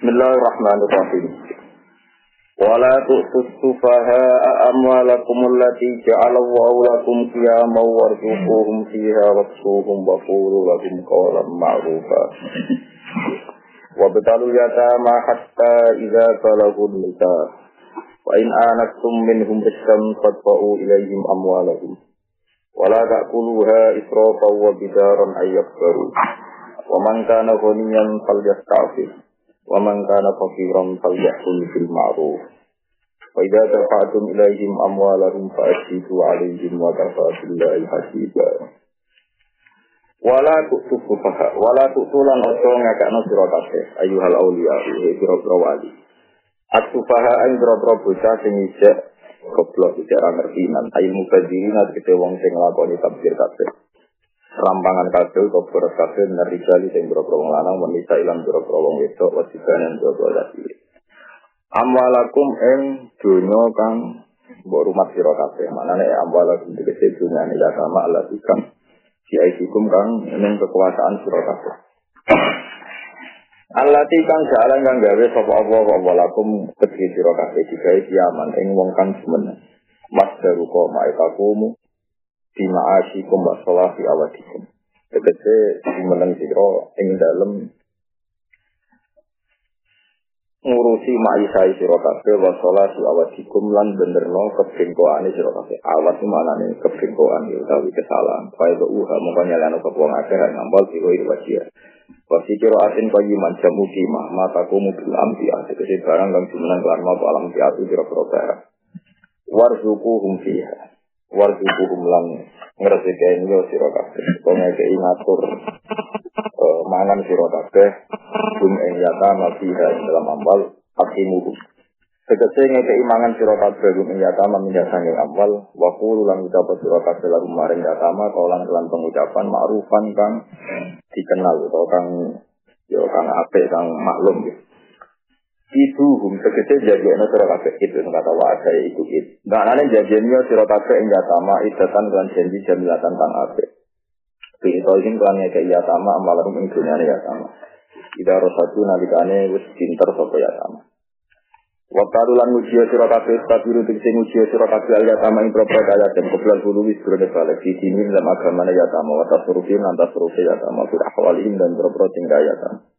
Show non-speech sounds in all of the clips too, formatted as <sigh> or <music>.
Bismillahirrahmanirrahim. Wala tu'tus sufaha'a amwalakum allati ja'alallahu lakum qiyaman warzuquhum fiha waksuhum wa qulu lahum qawlan ma'rufa. Wa betalu yatama hatta idza balagu nikah. Wa in anastum minhum rizqan fadfa'u ilaihim amwalahum. Wala ta'kuluha israfan wa bidaran ayyakbaru. Wa man kana ghaniyan falyasta'fif. Wa man kana faqiran falyakul bil ma'ruf. Wa idza dafa'tum ilaihim amwalahum fa'ashidu 'alaihim wa kafa billahi hasiba. Wala tu'tu sufaha, wala tu'tulan ojo ngakakno sira kabeh ayyuhal auliya, pira-pira wali. At-sufaha aing pira-pira bocah sing isek goblok ra ngerti nan ayu mubadirin wong sing nglakoni tabdir kabeh rampangan kabeh kok boros kabeh neri kali sing boro wong lanang wanita ilang boro wong wedok wasibanan boro laki amwalakum ing donya kang mbok rumah sira kabeh. Manane amwalakum tegese dunyane ya sama Allah ikam. Siaisikum kang ning kekuasaan sira kabeh. Allah kang jalan kang gawe sapa Allah wa lakum kedhi sira kabeh digawe kiaman ing wong kang semen mas daru kok maikakumu di ma'asyikum wa sholati awadikum. Tegese dimeneng sira ing dalem ngurusi ma'isai sira kabeh wa sholati awadikum lan benerno kebengkoane sira. Awat iki manane kebengkoan ya utawi kesalahan. Fa itu uha mongko nyalano wong akeh sira iki wajib. Wasi kira asin kaya manjam mukimah mataku mobil ambiya tegese barang kang jumeneng kelan mau alam piatu kira-kira barang. Warzuku hum fiha warjubuhum lan ngresiki yo sira kabeh. Utawa ngekeki ngatur uh, mangan sira kabeh. Kum ing yatama fiha dalam ambal akimuhu Tegese ngekeki mangan sira kabeh kum ing yatama minyak sanging ambal wa qulu lan ucap sira kabeh lalu maring yatama kaulan kelan pengucapan ma'rufan kang dikenal utawa kang yo kang apik kang maklum gitu itu hum tegese jadiane sira kabeh itu kata wa ada iku it. Nah nane jadiane sira kabeh ing yatama idatan lan janji jamilatan kang apik. Fi tolin kan ya kaya yatama amalarum ing dunyane yatama. Ida rosatu nalikane wis pinter sapa yatama. Wa qalu lan ujiya sira kabeh tabiru tegese ujiya sira kabeh al yatama ing propro kaya den koplan kudu wis durene balik di dalam agama yatama wa tasrufin lan tasrufi yatama fi ahwalihim dan propro tinggal yatama.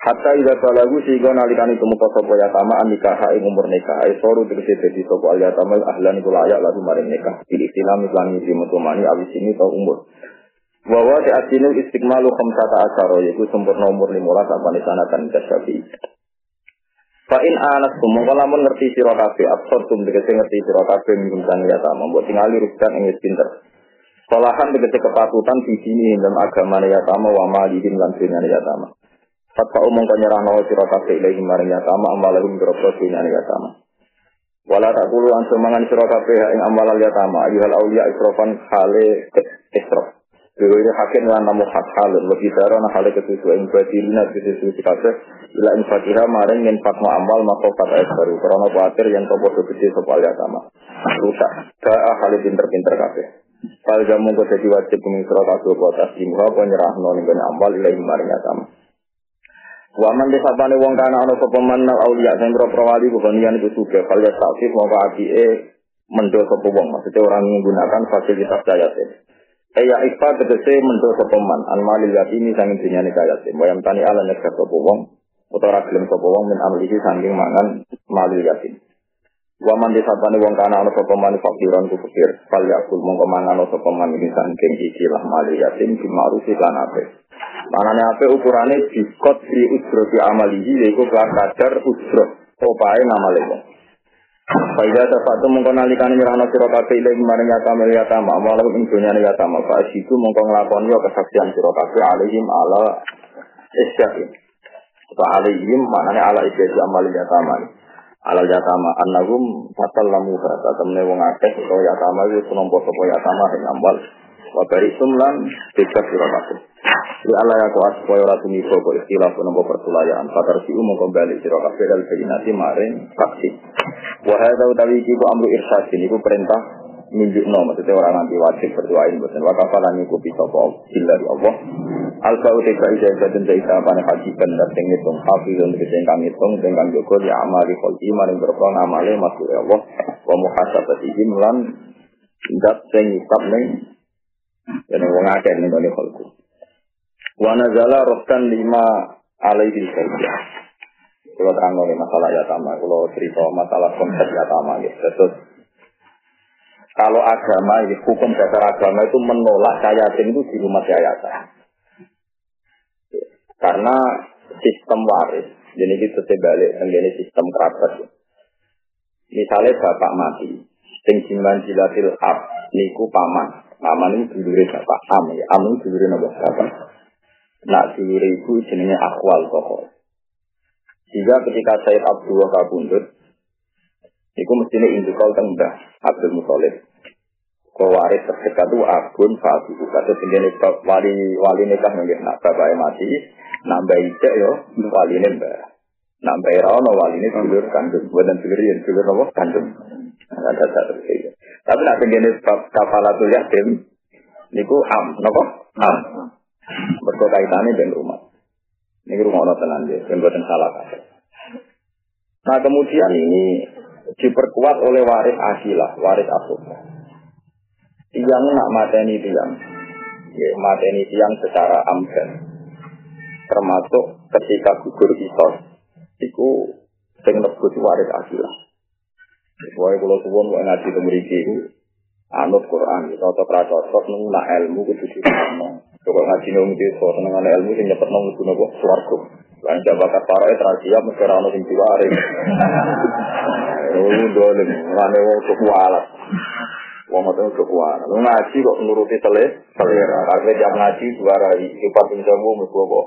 Hatta ida balagu sehingga nalikani kemuka sopo yatama nikah ing umur nikah soru tegese dadi sopo al yatama ahlan iku layak lalu maring nikah pilih islam lan ngisi mutumani awis ini tau umur Wawa te asinu istiqmalu khamsata asaro yaitu sempurna umur lima apa di sana kan syafi. Fa in anak mongko lamun ngerti sira kabeh absortum tegese ngerti sira kabeh minum sang yatama mbok tingali rukan ing pinter. Solahan tegese kepatutan di sini dalam agama yatama wa malihim lan dunyane yatama. Fatwa umum kau nyerah nawa siro kafe ilahi maring yatama amalahum berapa dunia yatama. Wala tak kulu ansu mangan siro kafe ing amalal yatama ayuhal aulia isrofan hale isrof. Dewa ini hakim lan namu hak halun lebih dara nah hale kesusu ing badilina kesusu si kafe ila ing fatihah maring yen fatma amal maka fat es baru karena khawatir yang topo gede sopal yatama. Rusak. Daa hale pinter-pinter kafe. Kalau jamu kau jadi wajib mengisro kafe buat asimha penyerah noning amal ilahi maring yatama. Waman desapane wong kana ana sapa man auliya sing pro wali bukan yan itu suka kalau ya sakit mau apike mendo sapa wong maksudnya orang menggunakan fasilitas yatim. Eh ya ifa tegese mendo sapa man an malil yatimi sanging dunyane yatim. Wayam tani ala nek sapa wong utawa gelem sapa wong min amlihi sanging mangan malil yatim. Waman desapane wong kana ana sapa man fakiran ku fakir. Fal yakul mongko mangan sapa man iki sanging ikilah malil yatim bimarufi lan apik. Manane ape ukurane dikot di ujro di amalihi yaiku kelas kadar ujro opae ngamale wong. Faida tafatu mongko nalikane nyerahno sira kabeh ile maring yata mel yata ma malah ing dunyane yata ma fa situ mongko nglakoni kesaksian sira kabeh ala isyaki. Wa alaihim manane ala isyaki amal yata ma. Ala yata ma annahum fatallamu fa temne wong akeh utawa yata ma wis nampa sapa yata ma ing amal. Wa baritum lan bebas sira kabeh. Di Allah ya kuat supaya ora tumibo kok istilah nopo pertulayaan. Fakar si umum kembali sira kabeh dal bayinati maring saksi. Wa hadza utawi amru irsyad ku perintah nunjukno maksudnya orang nanti wajib berdoain boten. Wa kafalan iku bisa apa? Illa Allah. Alfa uti ka ija ija dan jaita pane haji dan sing ngitung hafi dan sing kang ngitung. Sing kang joko ya amali kholqi maring amale masuk Allah. Wa muhasabatihim lan dat sing ngisap ning yen wong akeh ning kene kholqu. Wa nazala rohkan lima alaihi saja. Kalau terang oleh masalah yatama, kalau cerita masalah konsep yatama, gitu. Terus kalau agama, hukum dasar agama itu menolak yatim itu di rumah yayasan. Karena sistem waris, jadi itu sebalik menjadi sistem kerabat. Misalnya bapak mati, sing jilatil ab, niku paman. Paman ini dulure bapak am, ya. am ini dulure nama bapak. Nak dulure ibu jenenge akwal toko. Jika ketika saya Abdullah kabundut, Iku mestinya indukal tengah Abdul Muthalib. Kau waris terdekat itu abun fatu. Kata tinggal wali wali nikah mungkin nak bapak mati, nambah ijek yo wali ini mbak. Nambah rano wali ini dulur kandung. Buatan dulur yang dulur nopo kandung. Ada satu Tapi nak tinggal kafalatul yatim, niku am, nopo am. Berkaitannya dengan rumah. Ini rumah ono tenan dia, yang buatan salah kata. Nah kemudian ini diperkuat oleh waris asilah, waris asuh. Tiang nak mateni tiang, ya, mateni tiang secara amdan, termasuk ketika gugur kisos, itu sing nebut waris asilah. Pokoknya kalau suwon mau ngaji temeriki itu, anut Quran, cocok rasa cocok nunggu ilmu kudu dikono. Coba ngaji nunggu itu, seneng ilmu sing nyepet nunggu kudu nopo suarga. Lan jabakat para terasiap mesti ora ono sing diwaris. Oh, dolen, ngene wong kuwalat. Wong ngoten kekuatan. Lu ngaji kok nuruti tele, selera. Karena jam ngaji suara sifat pinjamu mergo kok.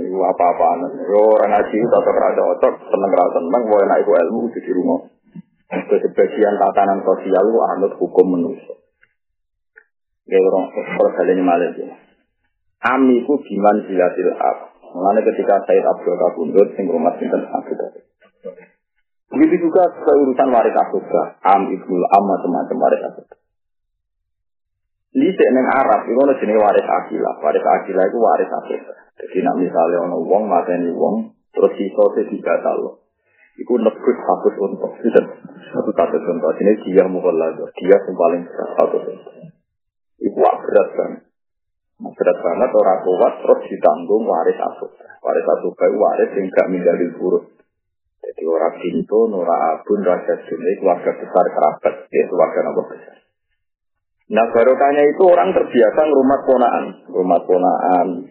Iku apa-apaan. Yo orang ngaji tetap rada otot, seneng ra seneng, mau enak iku ilmu di rumah. Sebagian tatanan sosial lu anut hukum manusia. Ya orang kalau kalian malah ya. Amiku biman jilatil ab. Mengenai ketika Said Abdul Kabundut, sing rumah sinten Abdul Begitu juga keurusan waris asubah, am ibnul am macam-macam waris asubah. Di sini Arab itu ada jenis waris akilah. Waris akilah itu waris asubah. Jadi nak misalnya ono wong mateni wong terus sisa tiga talo. Iku nebus satu untuk satu satu contoh. Ini dia lagi. Dia yang paling berat satu contoh. Iku berat banget. Berat banget orang kuat terus ditanggung waris asubah. Waris asubah itu waris yang gak menjadi buruk. Jadi orang pintu, Nora Abun, Raja Dunia, keluarga besar kerabat, ya keluarga nomor besar. Nah barokahnya itu orang terbiasa rumah ponaan, rumah ponaan,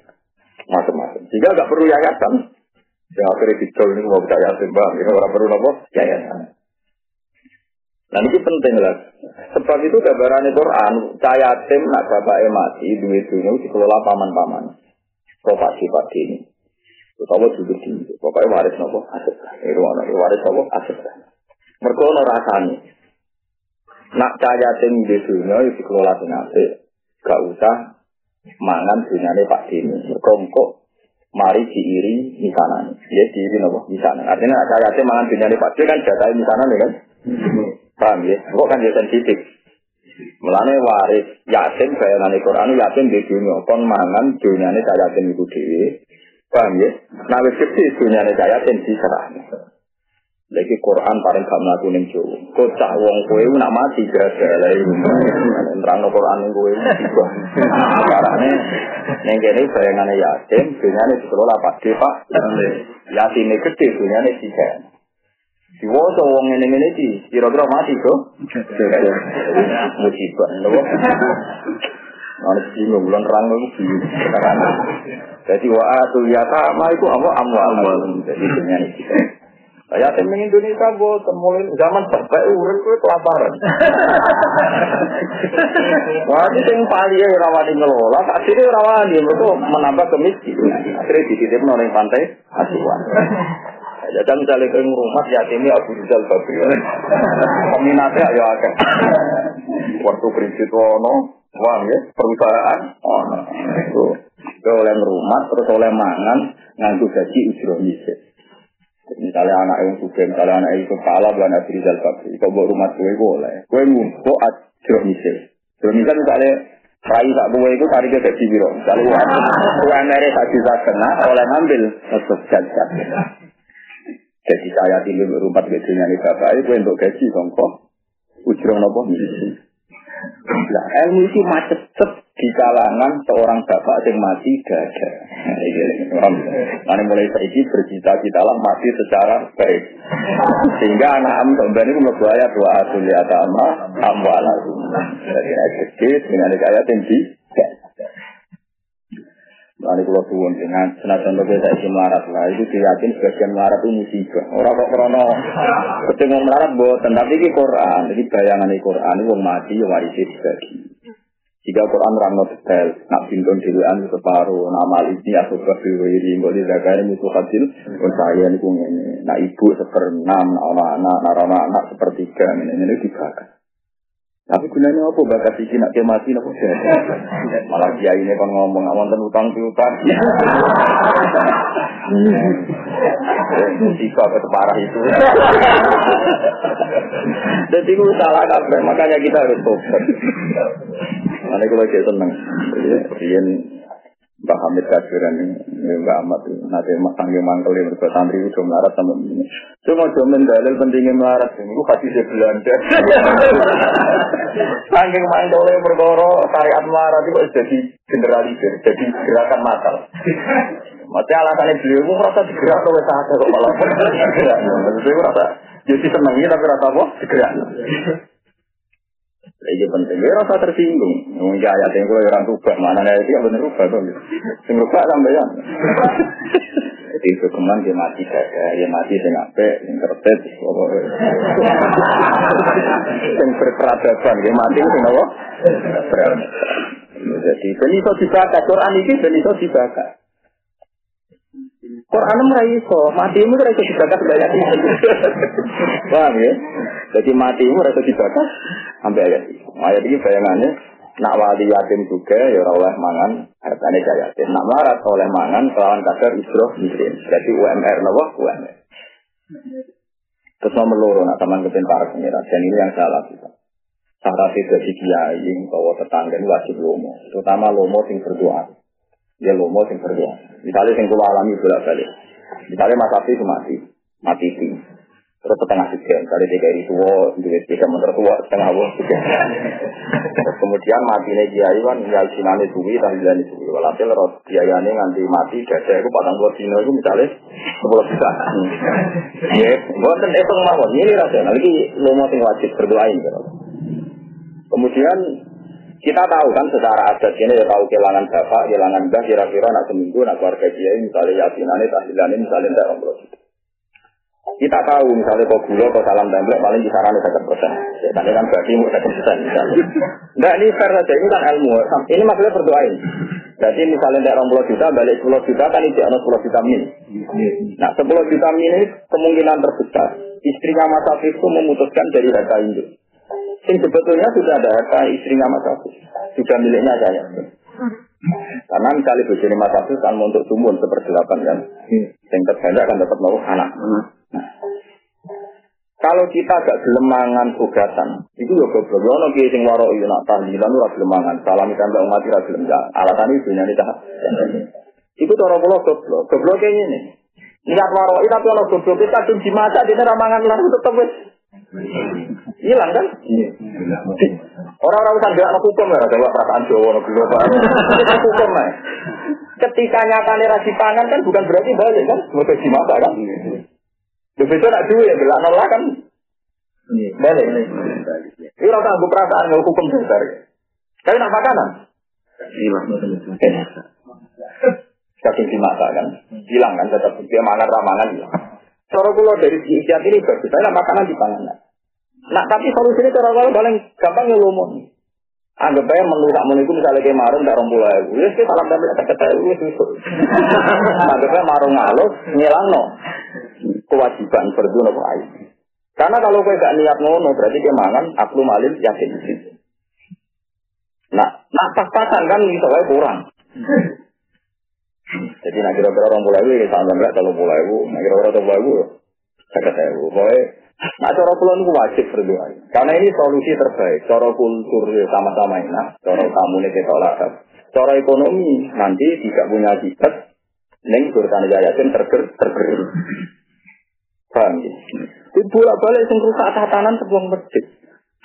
macam-macam. Jika nggak perlu yayasan, ya akhirnya dicol ini mau bisa yayasan bang, ini orang perlu nopo yayasan. Nah ini penting lah. Sebab itu gambaran Quran, cahaya tim nak bapak mati, duit dunia dikelola paman-paman. Propak-sifat ini. Utawa duduk di pokoknya waris nopo aset. Ini waris nopo aset. Mereka ono rasanya. Nak cahaya di dunia itu dikelola dengan Gak usah mangan dunyane Pak Dini. Mereka kok mari diiri misanan. Ya diiri nopo misanan. Artinya nak cahaya mangan dunyane Pak Dini kan jatah misanan ya kan. Paham ya? Kok kan dia sensitif. Mulane waris yatim bayangane Quran yatim di dunia kon mangan dunyane cahaya yatim iku dhewe Paham ya? Nah, wis gede dunyane kaya ten diserah. Lagi Quran paling gak mlaku ning Jawa. Kocak wong kowe nak mati gara-gara lha iku. Nerangno Quran ning kowe. Karane ning kene bayangane yatim, dunyane dikelola Pak Pak. Yatime gede dunyane tiga. Diwoso wong ngene ngene iki, kira-kira mati kok. Musibah, lho. Ana bingung, bulan terang itu bingung. Jadi wa atul yatama itu apa amwal. Jadi dunia ini kita. Saya tim Indonesia gue mulai zaman sampai urut gue kelaparan. Wah itu yang paling ya rawani ngelola, akhirnya rawani itu menambah kemiskinan. Akhirnya dititip noleng pantai asuhan. Jadi misalnya ke rumah yatimnya Abu Rizal Babi. Peminatnya ya akan. Waktu prinsip wono, wah ya perusahaan, oh, itu oleh rumah terus oleh mangan nganggu gaji ujroh misir. Misalnya anak yang suka, misalnya anak yang kepala, bukan ada rizal babi. Kau buat rumah gue boleh. Gue ngumpul ujroh misir. Ujroh misir misalnya Rai tak buah itu kari ke gaji biro. Kalau UMR tak bisa kena oleh ngambil tetap jajan. Jadi saya tinggal rumpat gajinya nih bapak itu untuk gaji kongko. Ujung nopo Nah, ilmu itu macet di kalangan seorang bapak yang mati gada. Mana mulai saiki bercita-cita lah mati secara baik. Sehingga anak am sampean itu mlebu dua asul ya tama amwalaku. Jadi sedikit dengan kaya tinggi. Lalu kalau suwun dengan senajan lebih saya isi melarat lah, itu diyakin sebagian melarat itu musibah. Orang kok krono, ketika melarat buatan, tapi ini Quran, jadi bayangan ini Quran, itu mati, ya warisi dibagi. Jika Quran rangno detail, nak bintun diluan separuh, nama ini aku berwiri, nggak dijaga ini itu hasil, pun saya ini pun ini, nak ibu seperenam, anak-anak, anak anak sepertiga, ini ini dibakar. Tapi gunanya apa bakat iki nak mati nopo <laughs> Malah dia ini kan ngomong wonten utang piutang. Musibah <laughs> apa parah itu. <laughs> Jadi itu salah kabeh, makanya kita harus tobat. Mana kalau saya seneng, Rian Mbak Hamid Kasiran ini, Mbak Ahmad nanti sanggih mangkel yang berbuat santri itu melarat sama ini. Cuma cuma dalil pentingnya melarat ini, itu kasih saya belanja. <laughs> Sanggih mangkel yang berkoro, syariat melarat itu jadi generalisir, jadi gerakan massal. Maksudnya alasannya beliau, itu merasa digerak oleh saat kok malah. <laughs> Maksudnya merasa, jadi senengnya tapi rasa apa? Digerak. Ini penting, ya rasa tersinggung. Mungkin ayat yang kalau orang rubah, mana itu yang benar rubah tuh. Sing rubah sampai ya. Jadi itu keman dia mati gada, dia mati sing ape, sing kertet, sing berperadaban, dia mati sing apa? Jadi ben iso dibaca, Quran ini ben iso dibaca. Quran ora iso, matimu iso dibaca banyak. Paham ya? Jadi matimu iso dibaca sampai ayat ini. Ayat ini bayangannya nak wali yatim juga ya oleh mangan hartanya jaya yatim. Nak marat oleh mangan kelawan kadar isroh miskin. Jadi UMR nopo UMR. Terus nomor loro nak teman kepin para pengira. Dan ini yang salah kita. Syarat itu dari kiai bahwa tetangga ini wajib lomo. Terutama lomo sing berdoa. Dia lomo sing berdoa. Misalnya sing kula alami bolak balik. Misalnya Mas itu mati, mati. Terus setengah tiga, dari tiga ini tua, duit tiga motor tua, setengah tiga. Terus kemudian mati nih kiai kan, ya sinane suwi, tahlilan suwi. Walhasil roh kiaiane nganti mati, gada itu patang dua dino itu misalnya sepuluh juta. Ya, buatan itu mawon. Ini rasional, ini lo mau sing wajib berdoain. Gitu. Kemudian kita tahu kan secara adat ini ya tahu kehilangan bapak, kehilangan mbah, kira-kira nak seminggu, nak keluarga dia misalnya yasinane, tahlilannya misalnya tidak orang kita tahu misalnya kok gula, kok salam template paling kisaran satu persen. Ya, tadi kan berarti mau satu persen misalnya. Nah ini fair saja, ini kan ilmu. Ini maksudnya berdoain. Jadi misalnya tidak orang puluh juta, balik sepuluh juta kan itu ada sepuluh juta min. Nah sepuluh juta min ini kemungkinan terbesar. Istrinya Mas Afif itu memutuskan dari harta induk. Yang sebetulnya sudah ada harta istrinya Mas Afif. Sudah miliknya saya. Karena misalnya bojone Mas Afif kan untuk sumun seperti-delapan kan. Yang terbanyak kan dapat mau anak. Kalau kita agak gelemangan bugatan, itu ya goblok. Ya ono kiye sing waro iya nak tahlilan ora gelemangan. Salam mbak umat ora gelem ya. Itu nyari tahap. Iku cara kula goblok. Goblok kayak ini. Niat waro itu tapi ono goblok kita kadung dimasak dene ra mangan lan tetep wis hilang kan? Orang-orang usah gerak hukum ya, ada perasaan Jawa no <laughs> hukum ya. Ketika nyatane ra pangan kan bukan berarti balik kan, mesti dimasak kan. Lu besok nak duit ya, gelak nolak kan. Balik. Ini rasa aku perasaan nggak hukum besar. Tapi nak makanan. Saking dimasak kan, hilang kan tetap dia mangan ramangan hilang. Cara kula dari ikhtiar ini bagus, saya makanan di panganan. Nah tapi solusinya cara kula paling gampang ya. Anggap aja menu tak menu itu misalnya kayak marung tak rompul aja. Ya sih salam damai kata kata itu susuk. Anggap aja marung ngalus ngilang no kewajiban berdua nopo. Karena kalau gue gak niat ngono berarti dia mangan aku malin yakin. Nah, nah pas-pasan kan wae kurang. Jadi nak kira-kira orang ini sama enggak kalau mulai bu, nak kira-kira orang mulai bu, saya kata Nah, cara pulau itu wajib berdoa. Karena ini solusi terbaik. Cara kultur ya sama-sama enak. Cara kamu nih kita olahraga. Cara ekonomi nanti tidak punya akibat. Neng urusan yayasan terger terger. Paham ya? Bolak balik sing rusak tatanan sebuah masjid.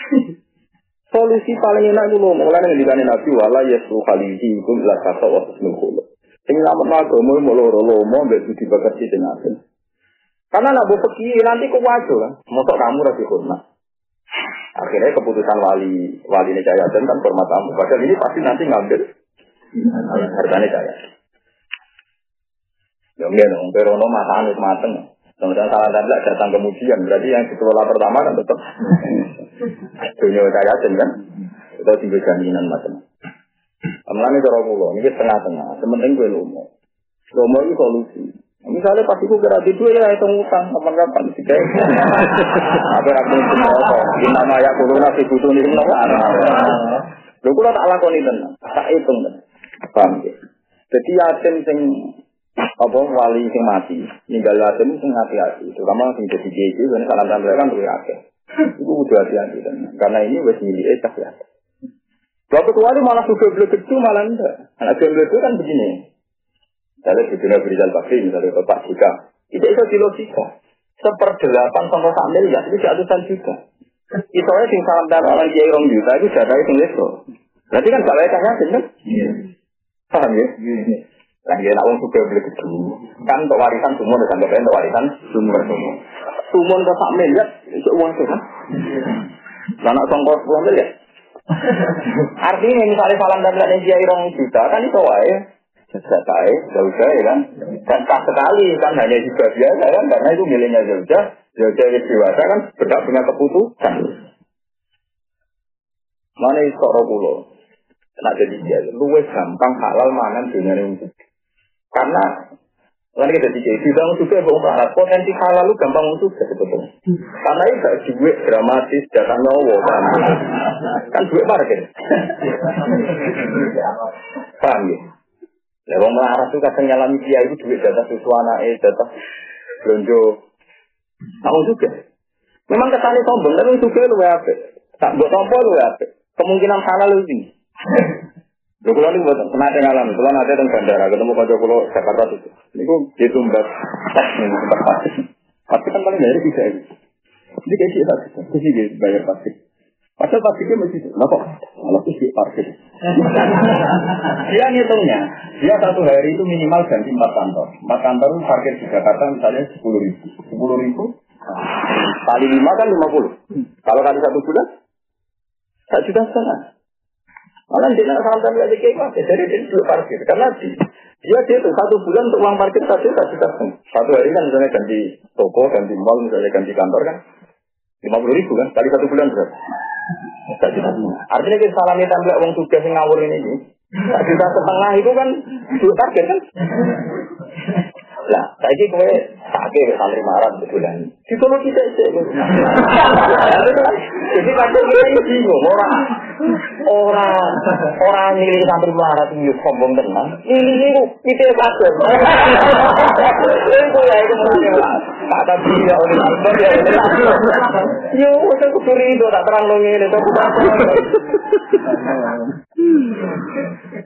<laughs> Solusi paling enak itu loh, mulai dengan dikani Nabi wala yaslu khalihi lah kata waktu seminggu. Sing ngamet agama mau loro lomo mbek budi bakat dengan karena nak pergi nanti kok wajar kan. Motok kamu rasi hormat. Akhirnya keputusan wali wali ini jaya dan hormat kamu. Padahal ini pasti nanti ngambil harganya jaya. Ya enggak dong, Perono matang mateng. Kemudian salah dan datang kemudian, berarti yang dikelola pertama kan tetap dunia jaya kan. Itu tinggal jaminan macam. Amalnya cara pulau, ini tengah-tengah. Sementing gue lomo. Lomo itu solusi. Misalnya pas itu kira di dua ya itu ngutang. Kapan-kapan sih kayak apa aku itu <laughs> apa di nama ya kulo nasi butuh nih nopo lu kulo tak lakoni tenan tak hitung tenan paham ya jadi yatim sing apa wali sing mati. Ninggal yatim sing hati-hati. Terutama sing jadi jadi dan salam salam mereka kan tuh akeh itu udah hati-hati tenan karena ini wes milik cah ya Waktu keluar malah suka beli kecil malah enggak. Anak itu kan begini. Misalnya di dunia Berizal Bakri, misalnya Bapak Jika. Itu itu di logika. Seperdelapan sama sak miliar, itu ratusan juta. Itu aja sing salam dan orang kiai rong juta, itu jatah itu leso. Berarti kan gak layak yakin kan? Iya. Paham ya? Iya. Lah ya nak wong suka beli itu. Kan untuk warisan semua dan anggap untuk warisan semua semua. Semua ke sak miliar, itu uang sih kan? Lah nak songkos 10 miliar. <laughs> Artinya misalnya salam dan yang kiai rong juta, kan itu wae Zakai, Zauja ya kan. Dan tak sekali kan hanya juga biasa kan. Karena itu miliknya Zauja. Zauja yang dewasa kan berhak punya keputusan. Mana itu soro pulau. Nah jadi dia luwes gampang halal mangan dunia ini. Karena kan kita bidang juga bohong melarat potensi halal lu gampang untuk sebetulnya. Karena itu gak duit dramatis datang nyawa kan. Kan duit market. <laughs> Paham ya? Wong melarat tuh kadang nyalami dia itu duit jatah susu anak jatah belanja. Tahu juga. Memang kesannya sombong, tapi juga lu apa? Tak buat tompo lu apa? Kemungkinan salah lu ini. <laughs> Lho kula niku mboten pernah ngalamin, kula nate bandara ketemu kanca kula Jakarta itu. Niku ning tempat pasti. Pasti kan paling dari bisa ini. Ini kayak sih tak, sih bayar pasti. Padahal pabriknya masih itu. Nah kok malah itu parkir. <laughs> dia ngitungnya, dia satu hari itu minimal ganti empat kantor. Empat kantor parkir di Jakarta misalnya sepuluh ribu. Sepuluh ribu kali lima kan lima puluh. Kalau kali satu bulan, satu juta setengah. Malah dia nak sampai lagi kayak apa? Jadi dia dulu parkir karena dia dia itu satu bulan untuk uang parkir satu juta setengah. Satu hari kan misalnya ganti toko, ganti mall, misalnya ganti kantor kan lima puluh ribu kan kali satu bulan berapa? Artinya kita salami template uang tugas yang ngawur ini. Tak juta setengah itu kan dua target kan? Lah, saya kowe sakit santri marah betulan. Di kono kita. Jadi kadang kita bingung orang orang orang milih santri marah itu sombong tenang. Ini kita ya itu mungkin kata dia oleh Akbar ya. Yo, saya kecuri itu tak terang dong ini tapi tak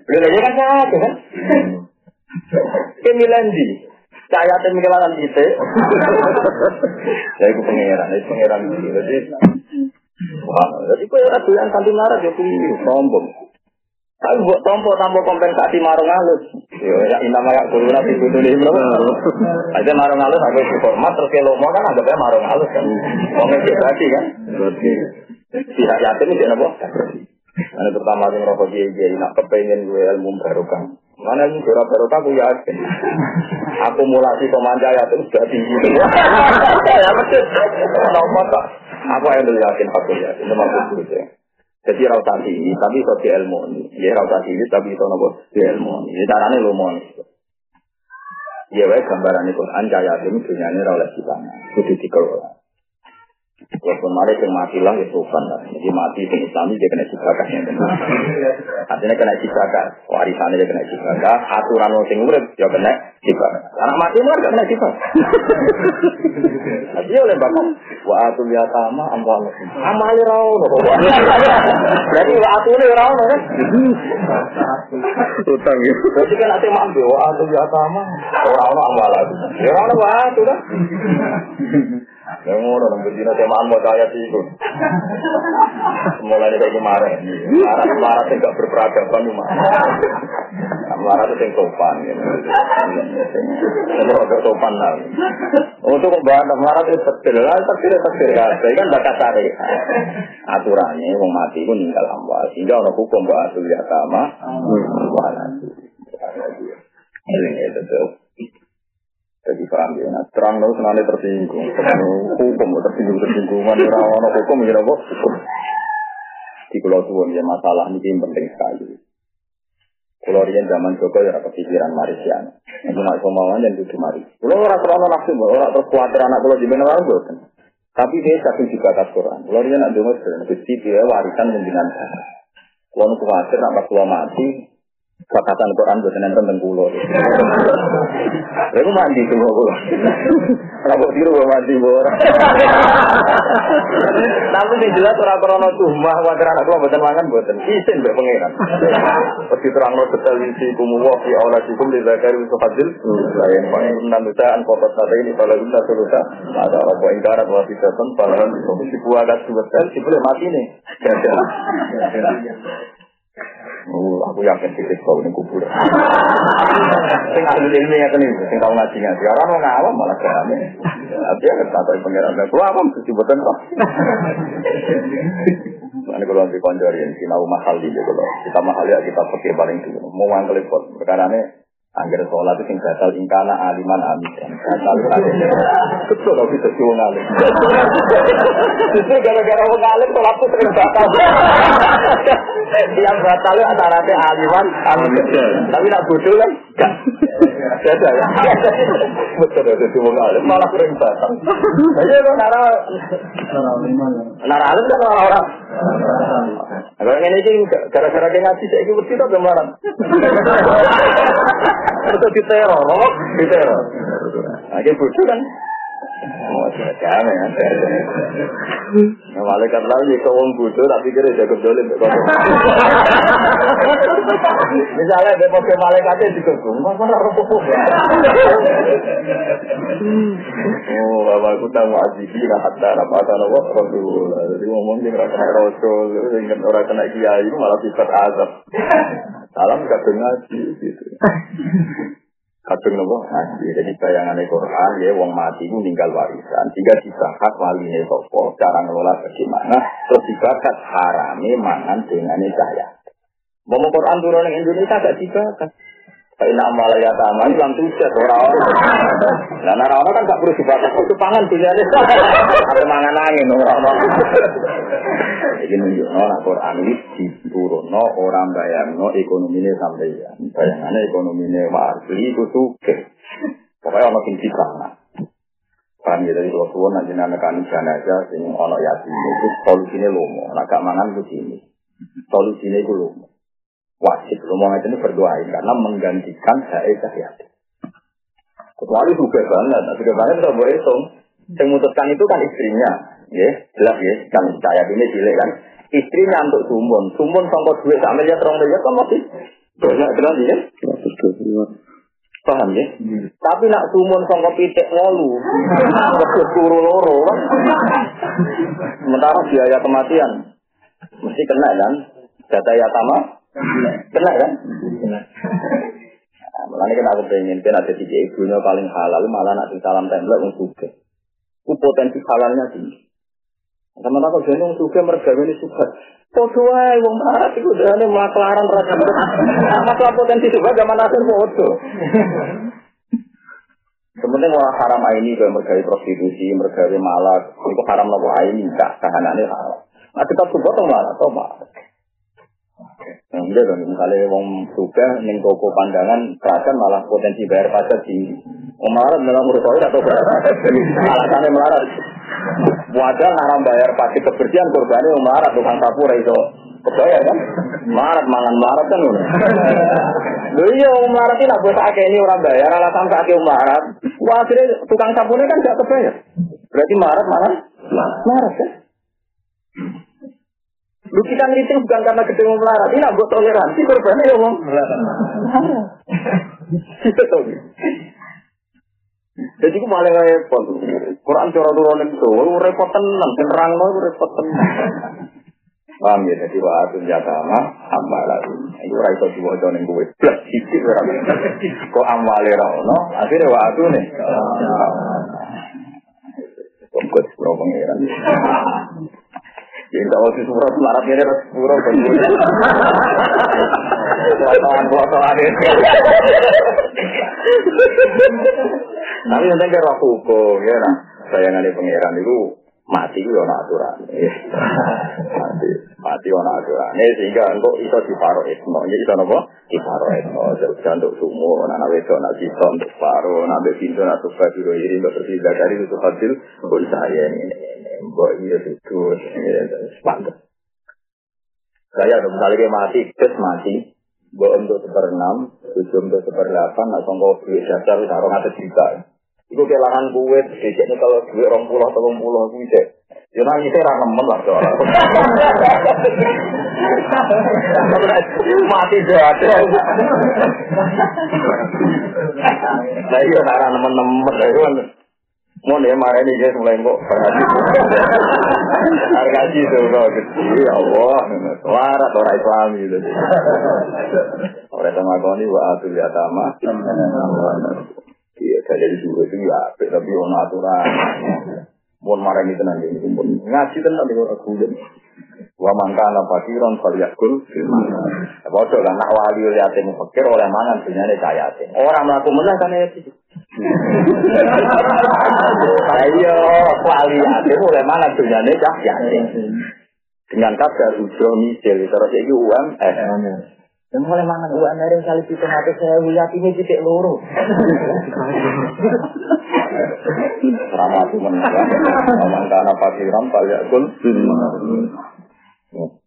Udah kan sakit kan? Kemilan di Cahaya tim kelangan kita. Ya itu pangeran, itu pangeran ini. Jadi, wah, jadi kau ada yang kanti marah ya sombong. Tapi buat tompo tanpa kompensasi marung halus. Yo ya inama ya kulo nabi kudu nih bro. Aja marung halus aku hormat terus kalau mau kan anggapnya marung halus kan. Berarti kan. Berarti. Tidak yakin itu apa? Ini pertama yang rokok dia jadi nak kepengen gue ilmu baru kan. Mana ini surat baru aku yakin. Akumulasi pemanja ya itu sudah tinggi. Ya <laughs> betul. Kenapa tak? Aku yang dulu yakin aku yakin. Itu maksud itu. Jadi rauta ini, tapi itu di ilmu ini. Ya rauta ini, tapi itu nopo di ilmu ini. Caranya lumon. Ya baik gambaran itu. Anja yakin dunia ini rawat kita. Kudu dikelola. Walaupun mari yang mati lah ya sopan lah. Jadi mati yang Islam dia kena ciprakas yang benar. Artinya kena ciprakas. Warisannya dia kena ciprakas. Aturan orang sing urip ya kena Sifat. Anak mati kan gak kena sifat. Dia oleh bapak. Wa atul yatama amwal. Amali rau. Berarti wa atul rau kan? Utang ya. Berarti kan nanti mampu. Wa atul yatama. Orang-orang amwal. Ya orang wa atul kan? Yang ngono nang bedina temaan mau ayat itu. Mulai dari kemarin. Marah marah tidak berperadaban cuma. Marah itu yang sopan. Yang agak sopan lah. Untuk membahas marah itu terkir lah, terkir terkir kabeh kan bakat tarik. Aturannya wong mati pun ninggal amwal. Sehingga orang hukum bahwa asul yatama. Wala. Ini itu jadi paham ya, nah, terang dong senane tersinggung, hukum tersinggung tersinggungan orang orang hukum ya apa. Di pulau tuan ya masalah ini penting sekali. Pulau rian zaman Joko ya kepikiran Marisian. Itu nak kemauan dan duduk mari. Pulau orang terlalu nafsu, orang terus khawatir anak pulau di mana bosan. Tapi dia satu juga atas Quran. Pulau rian nak dengar sering, dia warisan pimpinan nu khawatir nak pulau mati, Fakatan Quran buat nonton tentang pulau. Lalu mandi tuh pulau. Rabok tiru mau mandi bor. Tapi di jelas orang krono tuh mah wajar anak gua buatan mangan buatan isin be pangeran. Seperti terang lo betul isi kumuwa fi aula sikum di zakari hadil. Lain paling enam juta an kotor tadi ini kalau kita sulusa ada apa ingkarat wa bisa ten palahan si buah gas betul si boleh mati nih. Oh, aku yakin titik kau ini kubur. <laughs> Sing ahli ilmu ya kene, sing tau ngaji ngaji. Orang mau ngawam malah kerame. Tapi ya kata pengiran dan keluar mesti buatan kok. Ini kalau nanti konjori yang sinau mahal di kalau kita mahal ya kita pakai paling dulu. Mau ngangkel pot. Perkara ini Angger sholat itu sing batal ingkana aliman amidan. Batal alim. Betul kalau kita cuma ngalim. Justru gara-gara wong ngalim sholat itu sering batal. Yang batal itu antara aliman amidan. Tapi nak bodoh kan enggak. Beda ya. Betul itu cuma ngalim malah sering batal. Jadi kalau nara nara alim kan orang-orang. Kalau ini sih gara-gara dia ngaji saya ikut kita kemarin. Itu di teror, loh, di teror. Aja bodoh kan. Oh, jangan ya. Nah, malaikat lain ya wong bodoh tapi kira jago dolim Misalnya dia pakai malaikatnya rokok Oh, bapak aku tahu azizi lah hatta apa nawa rasul. Jadi ngomong dia nggak rasul, ingat orang kena kiai malah sifat azab. Salam kadang ngaji gitu. Kadang nopo ngaji. Jadi bayangan Quran ya wong mati itu meninggal warisan. Jika dibakat wali ini sopo, cara ngelola bagaimana. Terus dibakat harami mangan dengan cahaya. Mau Quran turun Indonesia gak dibakat. Tapi nak malah ya taman hilang tujuh orang-orang. Nah, orang-orang kan gak perlu dibakat. Itu pangan pilihannya. Ada mangan angin orang-orang. Jadi nunjuk no, nak Quran ini diturun no, orang bayang no, ekonominya sampai ya. Bayangannya ekonominya warga itu suke. Pokoknya orang tinggi sana. Kan ya dari tua tua nanti anak kan aja, sing ono yatim itu solusinya lomo. Nak mangan ke sini. Solusinya itu lomo. Wajib lomo itu ini berdoain karena menggantikan saya yatim. Kecuali juga banget, juga banget kita boleh hitung. Yang memutuskan itu kan istrinya, ya jelas ya kan saya ini cilik kan istrinya untuk sumbon sumbon sampai duit sak miliar terong miliar kan masih banyak jelas ya paham ya hmm. tapi nak sumbon sampai pitik ngolu terus turu loro kan sementara biaya kematian mesti kena kan data yatama kena kan Nah, malah ini kan aku pengen, kan ada tiga ibunya paling halal, malah nak salam template untuk itu potensi halalnya tinggi. Sama tak kau jenung suka mergawe suka. Podo wae wong marah iku dene maklaran ra Masalah potensi suka zaman akhir podo. Sementing orang haram ini ke mergawe prostitusi, mergawe malak, itu haram nopo ini, tak kahanane haram. Nah kita coba tuh malah, tuh malah. Nah, iya dong, misalnya wong suka neng toko pandangan kerajaan malah potensi bayar pajak. Wong melarat dalam urut atau berapa? Alasannya melarat. Wadah haram bayar pajak kebersihan korbannya wong melarat tukang sapu itu. Kebayar kan? Marat mangan marat kan Lho iya melarat ini buat ini orang bayar alasan sakit melarat. Wah akhirnya tukang sabunnya kan gak kebayar. Berarti marah mana? Marah kan? Lu kita ngeriting bukan karena gede mau melarat. Ini buat toleransi korbannya ya ngomong. Marah. <laughs> Gitu Jadi aku malah repot. Quran cara turun itu, repot tenang, terang lo repot tenang. Paham ya, jadi wa atun jatama ambalahu. Itu ora iso diwaca ning kowe. Blas sithik ora. Kok amwale ra ono, akhire wa atune. Kok pro pangeran. Jadi kalau si surat melarat ini harus pura Potongan potongan ini. Tapi nanti kira hukum ya nah. Sayangannya pangeran itu mati itu ana aturan. mati mati ana aturan. sehingga engko iso diparo ismo. Ya iso napa? Diparo ismo. Jangan untuk sumo, anak wedok, anak sito untuk paro, anak pintu, anak suka juga iri, untuk bersih dari itu hasil. Mbok saya ini, mbok iya itu, sepantas. Saya udah misalnya mati, terus mati, mbok untuk seperenam, tujuh untuk seperdelapan, nak songkok duit dasar, taruh ngatas juta. Iku kelangan kue, biasanya kalau duit orang pulau orang pulau kue cek. Ya nanti saya rana nemen lah soalnya. Mati jahat. Nah iya rana nemen-nemen. Mau nih marah ini guys mulai kok <laughs> harga itu kok kecil ya Allah suara orang Islam gitu orang sama kau ini wa atul yatama Iya, dari dulu itu ya, tapi ono aturan. Mohon marah ini tenang ini, pun ngaji tenang di orang kulit. Wa mangkana fakiron falyakul Ya Bodoh lah, nak wali yatim fakir oleh mangan dunia ini yatim. Orang melaku menang kan yatim. Ayo, wali yatim oleh mana dunia ini yatim. Dengan kadar ujo misil, terus itu UMS. Dan mulai mangan uang dari kali itu mati saya lihat ini titik loro. Ramah itu menang. Memang karena pasiran balik kul.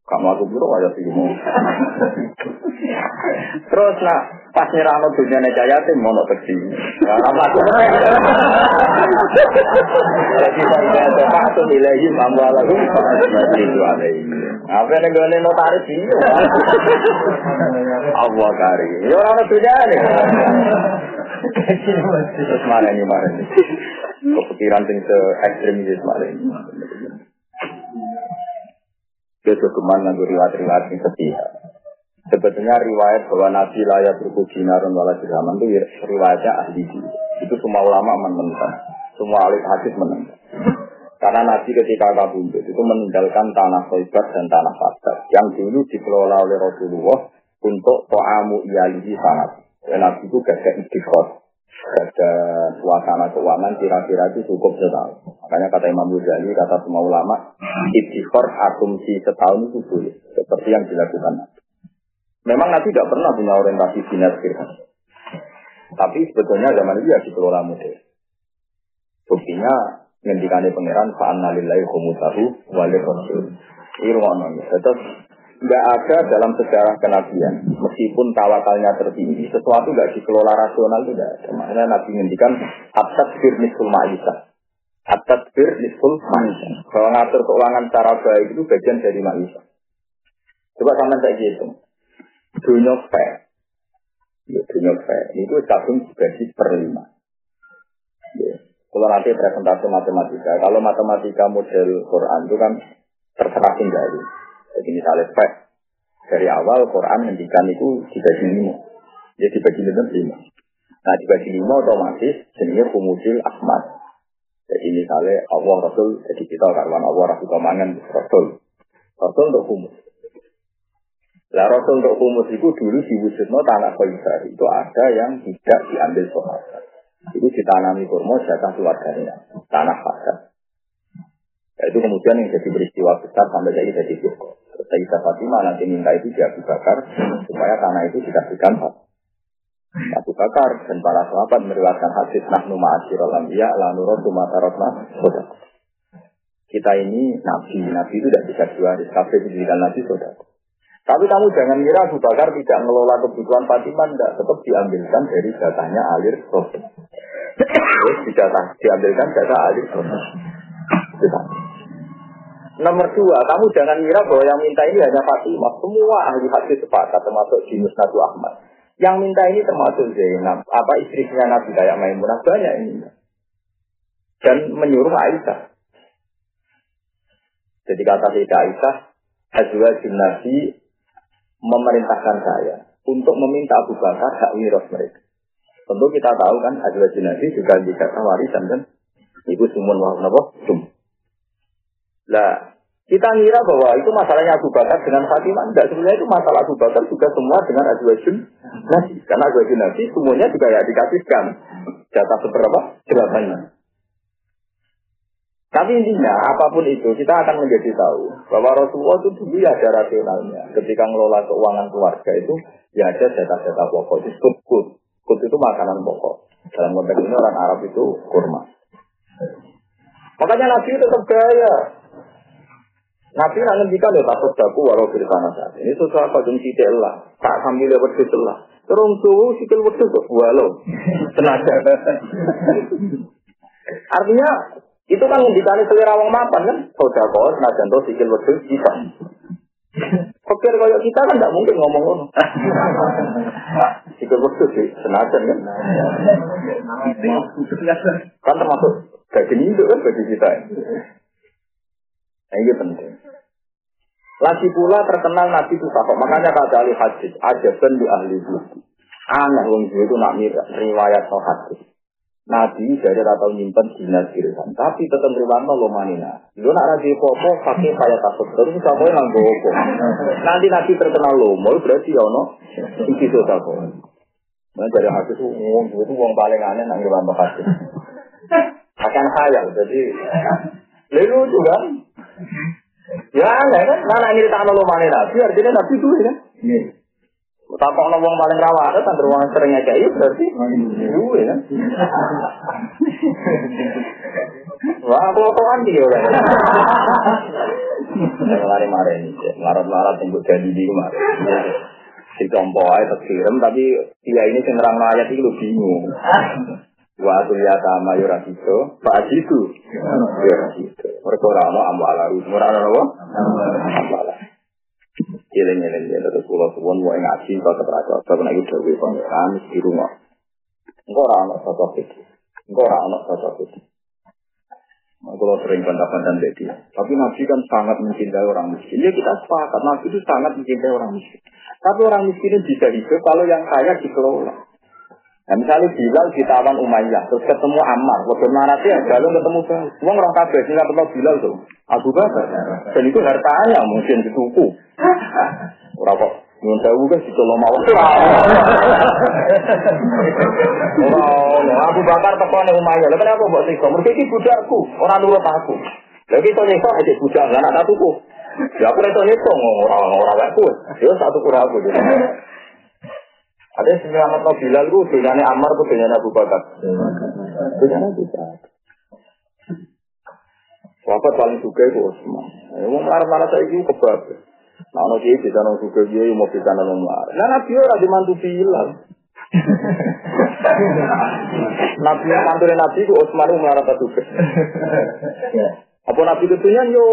Kamu aku buru aja sih. Terus nak pas nyerang dunia jaya tim mau teksi. Kamu aku Jadi saya tuh nilai ambil lagu itu ada ini. Apa yang gue notaris ini? Allah kari. Ya orang dunia nih. Terus mana ini mana ini? Kepikiran sing ekstrim gitu mana ini. Ke mana nganggo riwayat-riwayat yang setia. Sebetulnya riwayat bahwa Nabi layak berku dinarun wala dirhaman itu riwayatnya ahli Itu semua ulama menentang. Semua ahli hadis menentang. Karena Nabi ketika kabundut itu meninggalkan tanah Khoibar dan tanah Fatar yang dulu dikelola oleh Rasulullah untuk to'amu iyalihi sangat. Dan Nabi itu gak istiqor ada suasana keuangan kira-kira itu cukup setahun. Makanya kata Imam Ghazali, kata semua ulama, istighfar asumsi setahun itu boleh. Seperti yang dilakukan Memang Nabi tidak pernah punya orientasi dinas dirham. Tapi sebetulnya zaman itu ya dikelola model. Buktinya ngendikane pangeran fa'anna lillahi khumutahu walil. Ini rumah Tetap nggak ada dalam sejarah kenabian meskipun tawakalnya tertinggi. Sesuatu nggak dikelola rasional itu tidak ada. Makanya nabi ngendikan atat bir nisul ma'isa atat bir kalau ngatur keuangan secara baik itu bagian dari ma'isa coba sama saya gitu dunia fair. Ya, dunia fair. Itu tabung dibagi per lima. Ya. kalau nanti presentasi matematika. Kalau matematika model Quran itu kan terserah tinggal jadi misalnya spek dari awal Quran mendikan itu dibagi lima. Jadi dibagi lima lima. Nah dibagi lima otomatis jenisnya kumusil ahmad. Jadi misalnya Allah Rasul, jadi kita karwan Allah Rasul kemangan Rasul. Rasul untuk kumus. Lah Rasul untuk kumus itu dulu diwujudnya tanah Khaibar. Itu ada yang tidak diambil sahabat. Itu ditanami kurma jatah keluarganya. Tanah Khaibar. Nah, itu kemudian yang jadi peristiwa besar sampai jadi jadi cukup. Sayyidah Fatimah nanti minta itu dia Abu Bakar supaya tanah itu dikasihkan Abu Bakar dan para sahabat meriwayatkan hadis nahnu ma'asyiral anbiya la nuratu matarotna Kita ini nabi, nabi itu tidak bisa dua hari kafe pendidikan nabi saudara. Tapi kamu jangan kira Abu Bakar tidak mengelola kebutuhan Fatimah, tidak. Tetap diambilkan dari datanya alir proses. Terus diambilkan data alir proses. Nomor dua, kamu jangan kira bahwa yang minta ini hanya Fatimah. Semua ahli hadis sepakat, termasuk Jinus Nabi Ahmad. Yang minta ini termasuk Zainab, apa istrinya Nabi kayak Maimunah banyak ini. Dan menyuruh Aisyah. Jadi kata Sayyidah Aisyah, Azwa Nabi memerintahkan saya untuk meminta Abu Bakar hak miras mereka. Tentu kita tahu kan Azwa Nabi juga dikata warisan kan. Ibu Sumun Wahab Sum. Lah, kita ngira bahwa itu masalahnya Abu Bakar dengan Fatimah. Enggak, sebenarnya itu masalah Abu Bakar juga semua dengan Azwajun Nabi. Karena Azwajun Nabi semuanya juga ya dikasihkan. Data seberapa? Jelasannya. Tapi intinya, apa pun itu, kita akan menjadi tahu bahwa Rasulullah itu dulu ya ada rasionalnya. Ketika ngelola keuangan keluarga itu, ya ada data-data pokok. Disebut kut. Kut itu makanan pokok. Dalam konteks ini orang Arab itu kurma. Makanya Nabi itu tetap gaya. Nabi nak ngendikan ya takut daku di tanah saat ini sesuatu apa jeng sidik lah, tak sambil lewat sidik lah. Terus tuh sikil wedus kok walau tenaga. Artinya itu kan ngendikane selera wong mapan kan. Sodako, senajan to sikil wedhus bisa. Pikir kayak kita kan tidak mungkin ngomong ngono. Sikil wedhus sih, senajan kan. Kan termasuk daging itu kan bagi kita. Nah, ini penting. Lagi pula terkenal Nabi itu takut. Makanya kata ahli hadis, aja di ahli itu. Aneh wong itu nak riwayat no hadis. Nabi dari atau nyimpen dinas kirisan, tapi tetap riwano lo manina. Lo nak raji popo pakai kayak takut terus kamu yang popo. Nanti Nabi terkenal lo, mau berarti ya no, so tako. Nah dari hati tuh uang itu uang paling aneh nang riwano hati. Akan khayal, jadi <laughs> lalu juga. Ya aneh kan, mana ini tak lo manina. Biar artinya Nabi itu kan. Tak kok wong paling rawa ada kan ruang sering kayak berarti gue kan. Wah, aku kan dia orang. Lari mare ini, larat-larat yang jadi di kemarin. Si tompo aja terkirim, tapi dia ini cenderang ayat itu bingung. Wa ya sama yura itu, pak itu, yura itu. Mereka orang mau ambalah, orang apa? Ambalah. Eling eling ya terus kula suwun wae ngaji kok terasa sebab nek iku dhewe pangeran di rumah. Engko ora ana sosok iki. Engko ora. Kalau sering bantah-bantah dia. Tapi Nabi kan sangat mencintai orang miskin. Ya kita sepakat, Nabi itu sangat mencintai orang miskin. Tapi orang miskin bisa hidup kalau yang kaya dikelola. Nah, misalnya Bilal ditawan Umayyah, terus ketemu Ammar, waktu narasi ya, lalu ketemu Uang orang kabeh, sehingga ketemu Bilal tuh, Abu Bakar. Dan itu hartanya mungkin dituku. Ora kok Nyun sewu kan situ lo mau. Ora, Abu Bakar teko ning Umayyah. Lha kenapa mbok siksa? Mergo iki budakku, ora nurut aku. Lha iki iso nyiksa aja budak, anak tak tuku. Ya aku iso nyiksa ora ora wae ku. Ya satu kurang aku. Ada yang selamat no Bilal itu dunyanya Ammar itu dunyanya Abu Bakar. Dunyanya Abu Bakar. Wafat paling suka itu Osman. Ya, mau marah-marah saya itu kebab. Nah, ono dia bisa nong suka dia mau bisa nong marah. Nah, Nabi orang dimantu Bilal. <laughs> Nabi yang mantu Nabi itu Osman itu marah tak suka. Apa Nabi itu yo?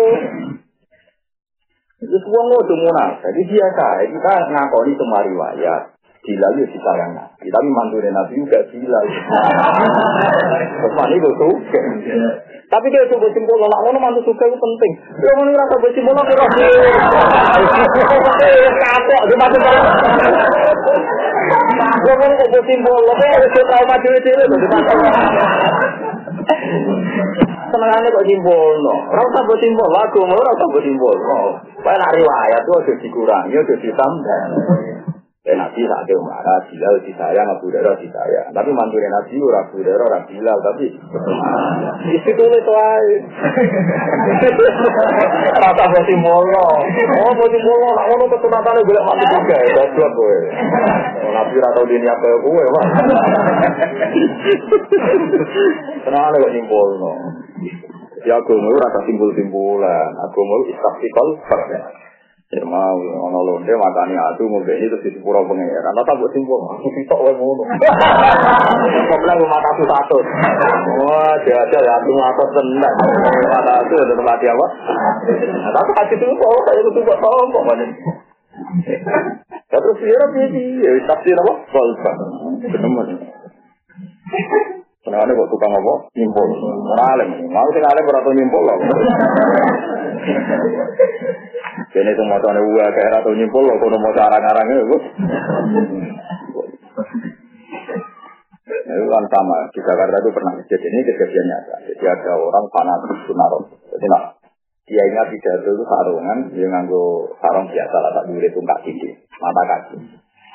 Itu semua ngodo munafik. Jadi biasa, kita ngakoni semua riwayat. Bila ya disayang Nabi, tapi mantunya Nabi juga gila. Terus itu suka. Tapi dia coba simpul, nak ngono mantu suka itu penting. Dia mau ngerasa coba simpul, aku rasa. Kapok, dia kalau. Dia mau coba simpul, tapi dia trauma dewe-dewe. Senengannya kok simpul, no. Rasa buat simpul, lagu rasa buat simpul. Riwayat tuh ada dikurangi, ada ditambah. Dan Nabi tak ada marah, Bilal disayang, Abu Dara disayang. Tapi mantunya Nabi, Abu Dara, orang Bilal, tapi isi tulis wae. Rata boti molo. Oh, boti molo, nak ngono kesunatane boleh mati juga ya, goblok kowe. Nabi ora tau dini apa kowe, Pak. Kenapa kok nyimpulno? Ya agama ora simpul-simpulan, agama istiqlal fakta. Ya mau, ono londe makani adu mau beli terus di pura pengeran. Atau buat simpul, sitok wae ngono. Kok bilang rumah satu satu. Wah, aja ya aku ngatur tenang. Mata itu udah tempat apa? Tapi hati itu kok saya itu buat tombok mana? Terus dia rapi dia, tafsir apa? Kolfa. Benar. Kenapa kok tukang apa? Nyimpul. Alim. Mau sing alim ora nyimpul loh. Kene itu mau tanya gua kayak atau nyimpul loh, kalau mau arang-arang itu. Itu kan sama di Jakarta itu pernah kejadian ini kejadian nyata. Jadi ada orang fanatik sunaro. Jadi nah, dia ingat pidato itu sarungan, dia nganggo sarung biasa lah, tak dulu tungkak gigi, mata kaki.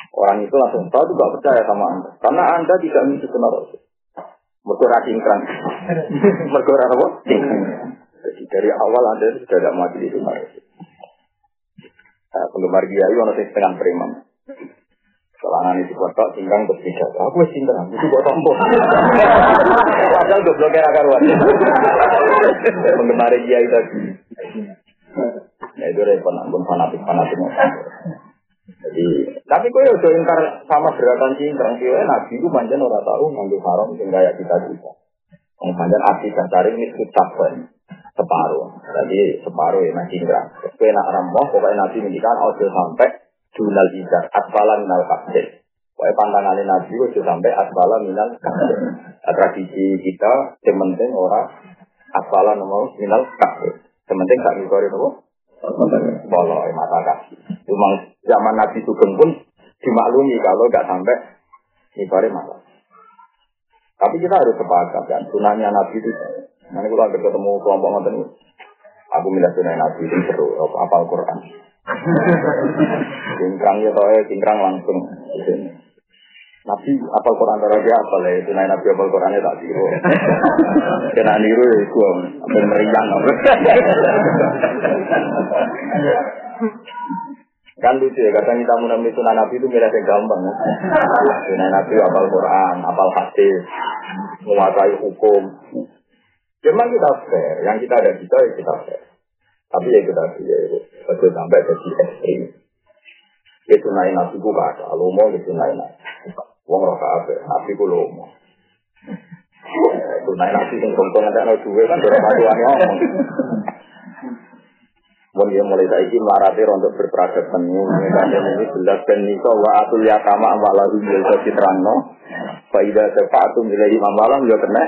Orang itu langsung tahu juga percaya sama anda, karena anda tidak mengisi sunaro. Mergora cingkrang. <laughs> Mergora apa? Jadi dari awal anda sudah tidak mati di sunaro. Nah, penggemar dia itu orang setengah preman. Selangan itu buat tak berbeda. Aku wis tinggal, itu buat tombol. Padahal gue blokir akar karuan. Penggemar dia itu. Ya itu repot, pun fanatik fanatik. Tapi kok ya udah ingkar sama gerakan cingkrang sih, nabi itu panjang orang tahu ngambil haram sehingga ya kita bisa. Yang panjang api cari ini kan separuh. Jadi separuh ya masih cingkrang. Kue nak ramoh, pokoknya nabi mendikan, ojo sampai dunal izar asfala minal kabir. Pokoknya pantangannya Nabi itu sampai asfala minal kabir. Nah, tradisi kita sementing orang asfala nomor minal kabir. Sementing tak ngikori itu Boleh mata kaki. Cuma zaman Nabi Sugeng pun dimaklumi kalau nggak sampai ngikori mata. Tapi kita harus sepakat kan, sunahnya Nabi itu. Nanti kalau ketemu kelompok ngoten aku milih sunah Nabi itu seru, apa Al-Quran. <laughs> Cingkrang ya toh cingkrang langsung. Nabi apal Quran darah dia apal ya itu nabi apal Qurannya tak tiru. <laughs> Kena niru ya itu apa meriang. <laughs> Kan lucu ya, kadang kita menamai sunnah Nabi itu mirip yang gampang ya. Nabi apal Quran, apal hadis, menguasai hukum. Cuman kita fair, yang kita ada kita ya kita fair. Tapi ya kita ya itu betul sampai jadi ekstrim. Itu naik nasi ku kata, lu mau itu naik. Wong roh kafe, nasi ku mau. Itu naik nasi yang keuntungan ada dua kan dorong paduannya ngomong. Mun dia mulai saiki melarati untuk berperadaban ini jelas dan niko wa atul yakama amala hujul citrano. Faidah sepatu nilai imam malam juga kena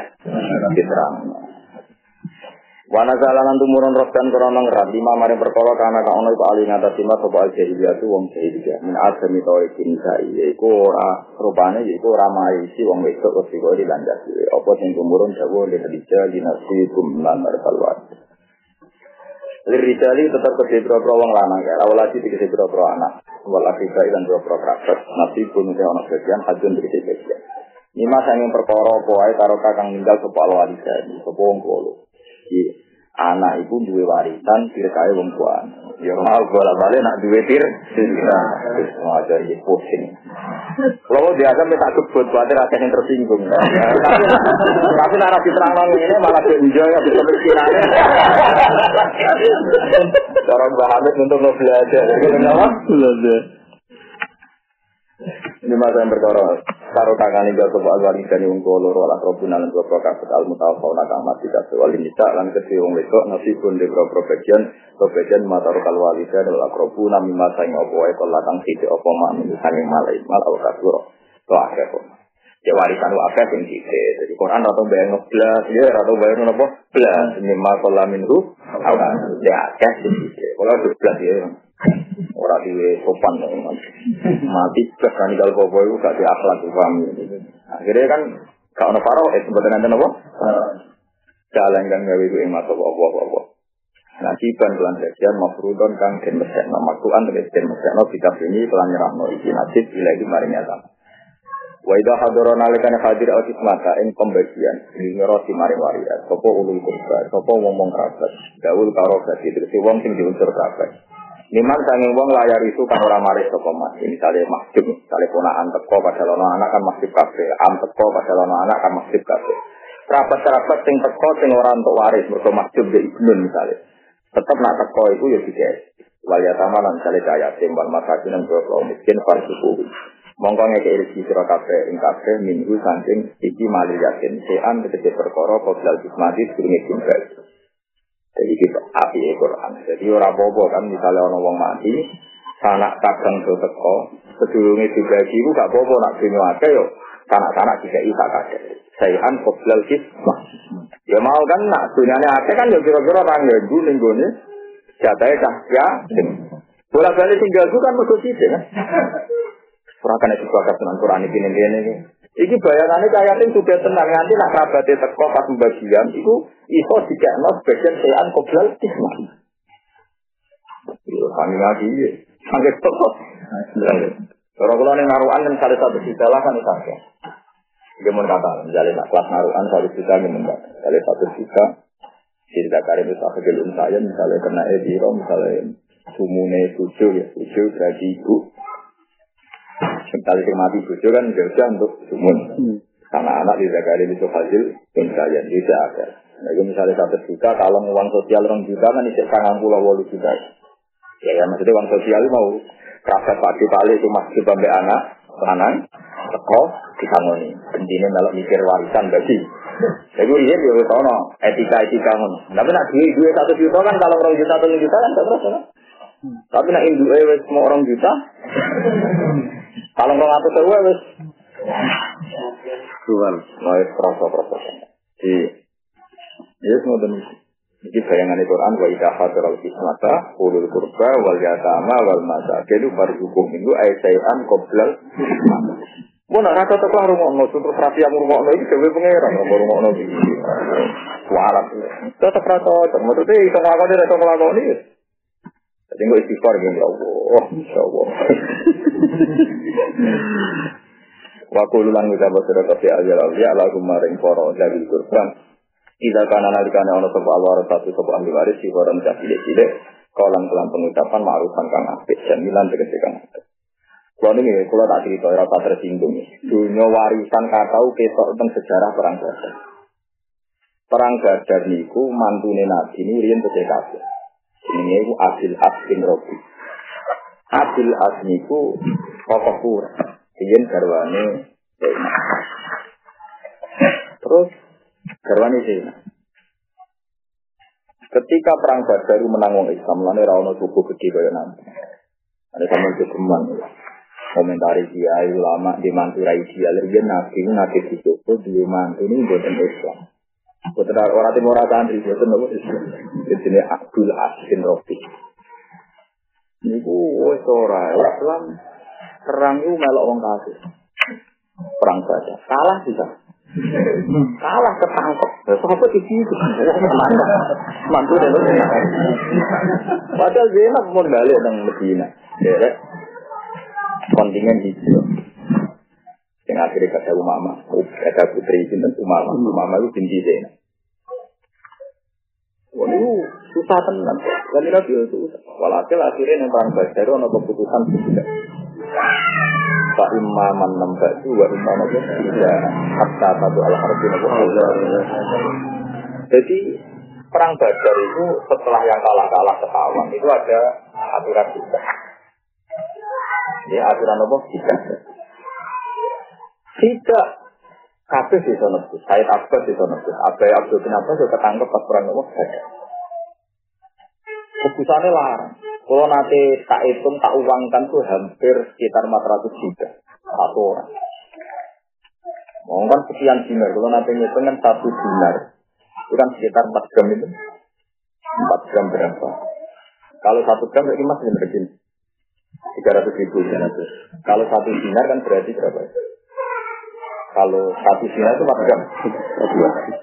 citrano. Wana zalanan tumurun rohdan krono ngerat lima maring perkara kana ka ono iku ali ngata sima sapa al jahiliyah tu wong jahiliyah. Min asmi tauhidin sai iku ora rupane iku ora maisi wong wedok kok sing di landas apa sing tumurun dawa le hadija dinasi kumlan markalwat Lirijali tetap ke biro wong lanang ya awalati tiga biro anak. Walaki kai dan biro kerabat. Nasi pun dia ono bagian hajun tiga bagian Lima sanging perkara wae karo kakang ninggal sapa alwalida sapa wong kulo Iya. Anak ibu duwe warisan kaya wong tua. Ya mau bola balik nak duwe tir. Semua aja ini pusing. Kalau dia akan minta kebut, berarti rakyat yang tersinggung. <laughs> Tapi narasi terang ini malah enjoy habis kemiskinannya. Cara Mbak Hamid untuk belajar. Kenapa? Belajar. Ini masa yang berkorol. Karo tangan ini sopo alwali dan wong kolo rola robuna lan dua prokafet al mutawafau nak amat tidak sewali nisa lan kesi wong wedok nasibun di bro bagian bagian mata rokal wali dan adalah robuna mimasa yang opo wae kolatang sisi opo mak milusan yang malai mal al kasuro to akhir kok. Ya warisan wakaf yang sisi. Jadi Quran atau bayang belas ya atau bayang nopo belas mimma kolamin ru awan ya akhir sisi. Kalau belas ya Ora diwe sopan Mati cek kan kalau bobo itu gak di akhlak paham. Akhirnya kan gak ono faro eh sebetulnya nanti nopo. Jalan kan gawe itu emas apa apa apa. Kiban pelan sekian mafrudon kang den mesekno maktuan tegas den mesekno kitab ini pelan nyerahno iki nasib ilahi maring nyata. Wa idha hadara nalikane hadir al kismata ing pembagian ngero si maring waria sapa ulul kurba sapa wong-wong kerabat gaul karo dadi terus wong sing diunsur kabeh Liman sanging wong layar itu kan orang maris toko mas. Misalnya masjid, misalnya ponaan teko pada lono anak kan masjid kafe, am teko pada lono anak kan masjid kafe. Rapat-rapat sing teko sing orang untuk waris mereka masjid di ibnun misalnya. Tetap nak teko itu ya tiga. wal yatama lan sale kaya tim wal masakin lan kula miskin farsuku mongko ngeke rezeki sira kabeh ing kabeh minggu saking iki mali yakin sean tegese perkara qoblal kismati durunge kimbal jadi kita api Quran. Jadi ora apa kan misalnya orang wong mati sanak kadang do teko sedurunge dibagi ku gak apa-apa nak dunya akeh yo. Sanak-sanak dikei sak kabeh sayan qoblal kismati ya mau kan nak dunyane akeh kan yo kira-kira tangga ning gone jatahe cah ya. Bolak balik tinggal itu kan mesti sih kan. Ora kena sebagai dengan Quran ini ini ini. Iki bayangannya kayak ini juga tenang nanti nak kerabatnya teko pas pembagian, itu iso dikekno sebagian sean koblal kismah. Yo kami lagi ya. Sampai toko. Kalau kalau nih naruhan kan salah satu juta lah kan itu aja. Dia mau kata, misalnya nak kelas naruhan satu juta gimana? Misalnya satu juta, cerita karim itu aku belum saya, misalnya kena ediro, misalnya sumune tujuh ya, tujuh berarti ibu, Misalnya yang mati bojo kan jauh untuk sumun. Karena anak di Zakari itu hasil yang saya tidak ada. Nah, itu misalnya satu juta, kalau uang sosial orang juta kan itu sangat pulau walu juta. Ya, ya maksudnya uang sosial mau kerabat pagi balik itu masih sampai anak, lanang, teko, ditangani. Intinya melok mikir warisan bagi. Jadi iya dia tahu etika-etika ngono. Tapi nak duit duit satu juta kan kalau orang juta atau juta kan terasa kan. Tapi nak induk semua orang juta. <laughs> Kalau nggak ngatur sewa wes. Tuhan, itu terasa terasa. Di, ya semua demikian. Jadi bayangan Quran wa idha hadiral kismata ulul kurba wal yatama wal masakin farzukum minggu ayat qoblal Mau nak rata teklah rumah no, terus rapi yang rumah no itu dewi pangeran rumah rumah no ini. Warat, tetap rata, maksudnya itu ngelakoni, itu ngelakoni. Jadi gue istighfar gitu, ya Allah, Insya Allah. <laughs> Wa kululan kita berserah kafi ajar awliya ala kumaring poro dari kurban. Ida kana nalikane ono sapa Allah satu sapa ahli waris si koran cilik cilik kolan kelan pengucapan ma'rufan kang apik jamilan tegese kang apik. Kalau ini kalau tak cerita rasa tersinggung. Dunia warisan katau kesok tentang sejarah perang Badar. Perang Badar niku mantune Nabi ini riyen tegese kabeh. Ini itu Abil As bin Robi. Abil As niku tokoh pura. Riyen garwane Terus garwane Zainab. Ketika perang Badar menang wong Islam, lane ra suku gede kaya nanti. Ada sama kegeman. Komentari dia ulama di mantu rai dia dia nabi nabi di Joko di mantu ini buatan Islam. Buatan orang timur santri buatan Islam. Jadi Abdul Asin Rofi. Ini wes ora Islam perang itu melok wong kafir. Perang saja. Kalah bisa. Kalah ketangkep. Sopo di situ. Mantu deh. Padahal Zainab mau balik nang Medina. Ya, kontingen hijau. Yang akhirnya kata Umama, kata putri Sinten Umama, Umama itu binti Zainab. Itu susah tenan. Dan Nabi itu susah. Walhasil akhirnya yang perang Badar ada keputusan tidak. Pak Imaman nambah itu, wa Imam itu tidak. Hatta satu al harbi Jadi perang Badar itu setelah yang kalah-kalah ketahuan itu ada aturan juga. Ya aturan apa? Tidak. Tidak. Kabeh di sana. Saya Abbas di sana. Abai Abdul Abbas juga ketangkep pas perang apa? Keputusannya larang. Kalau nanti tak hitung, tak uangkan tuh hampir sekitar 400 juta. Satu orang. Mau kan sekian dinar. Kalau nanti ngitung kan satu dinar. Itu kan sekitar 4 gram itu. 4 gram berapa? Kalau satu gram berarti mas bener gini. 300 ribu, 300. Kalau satu dinar kan berarti berapa? Kalau satu dinar itu 4 gram.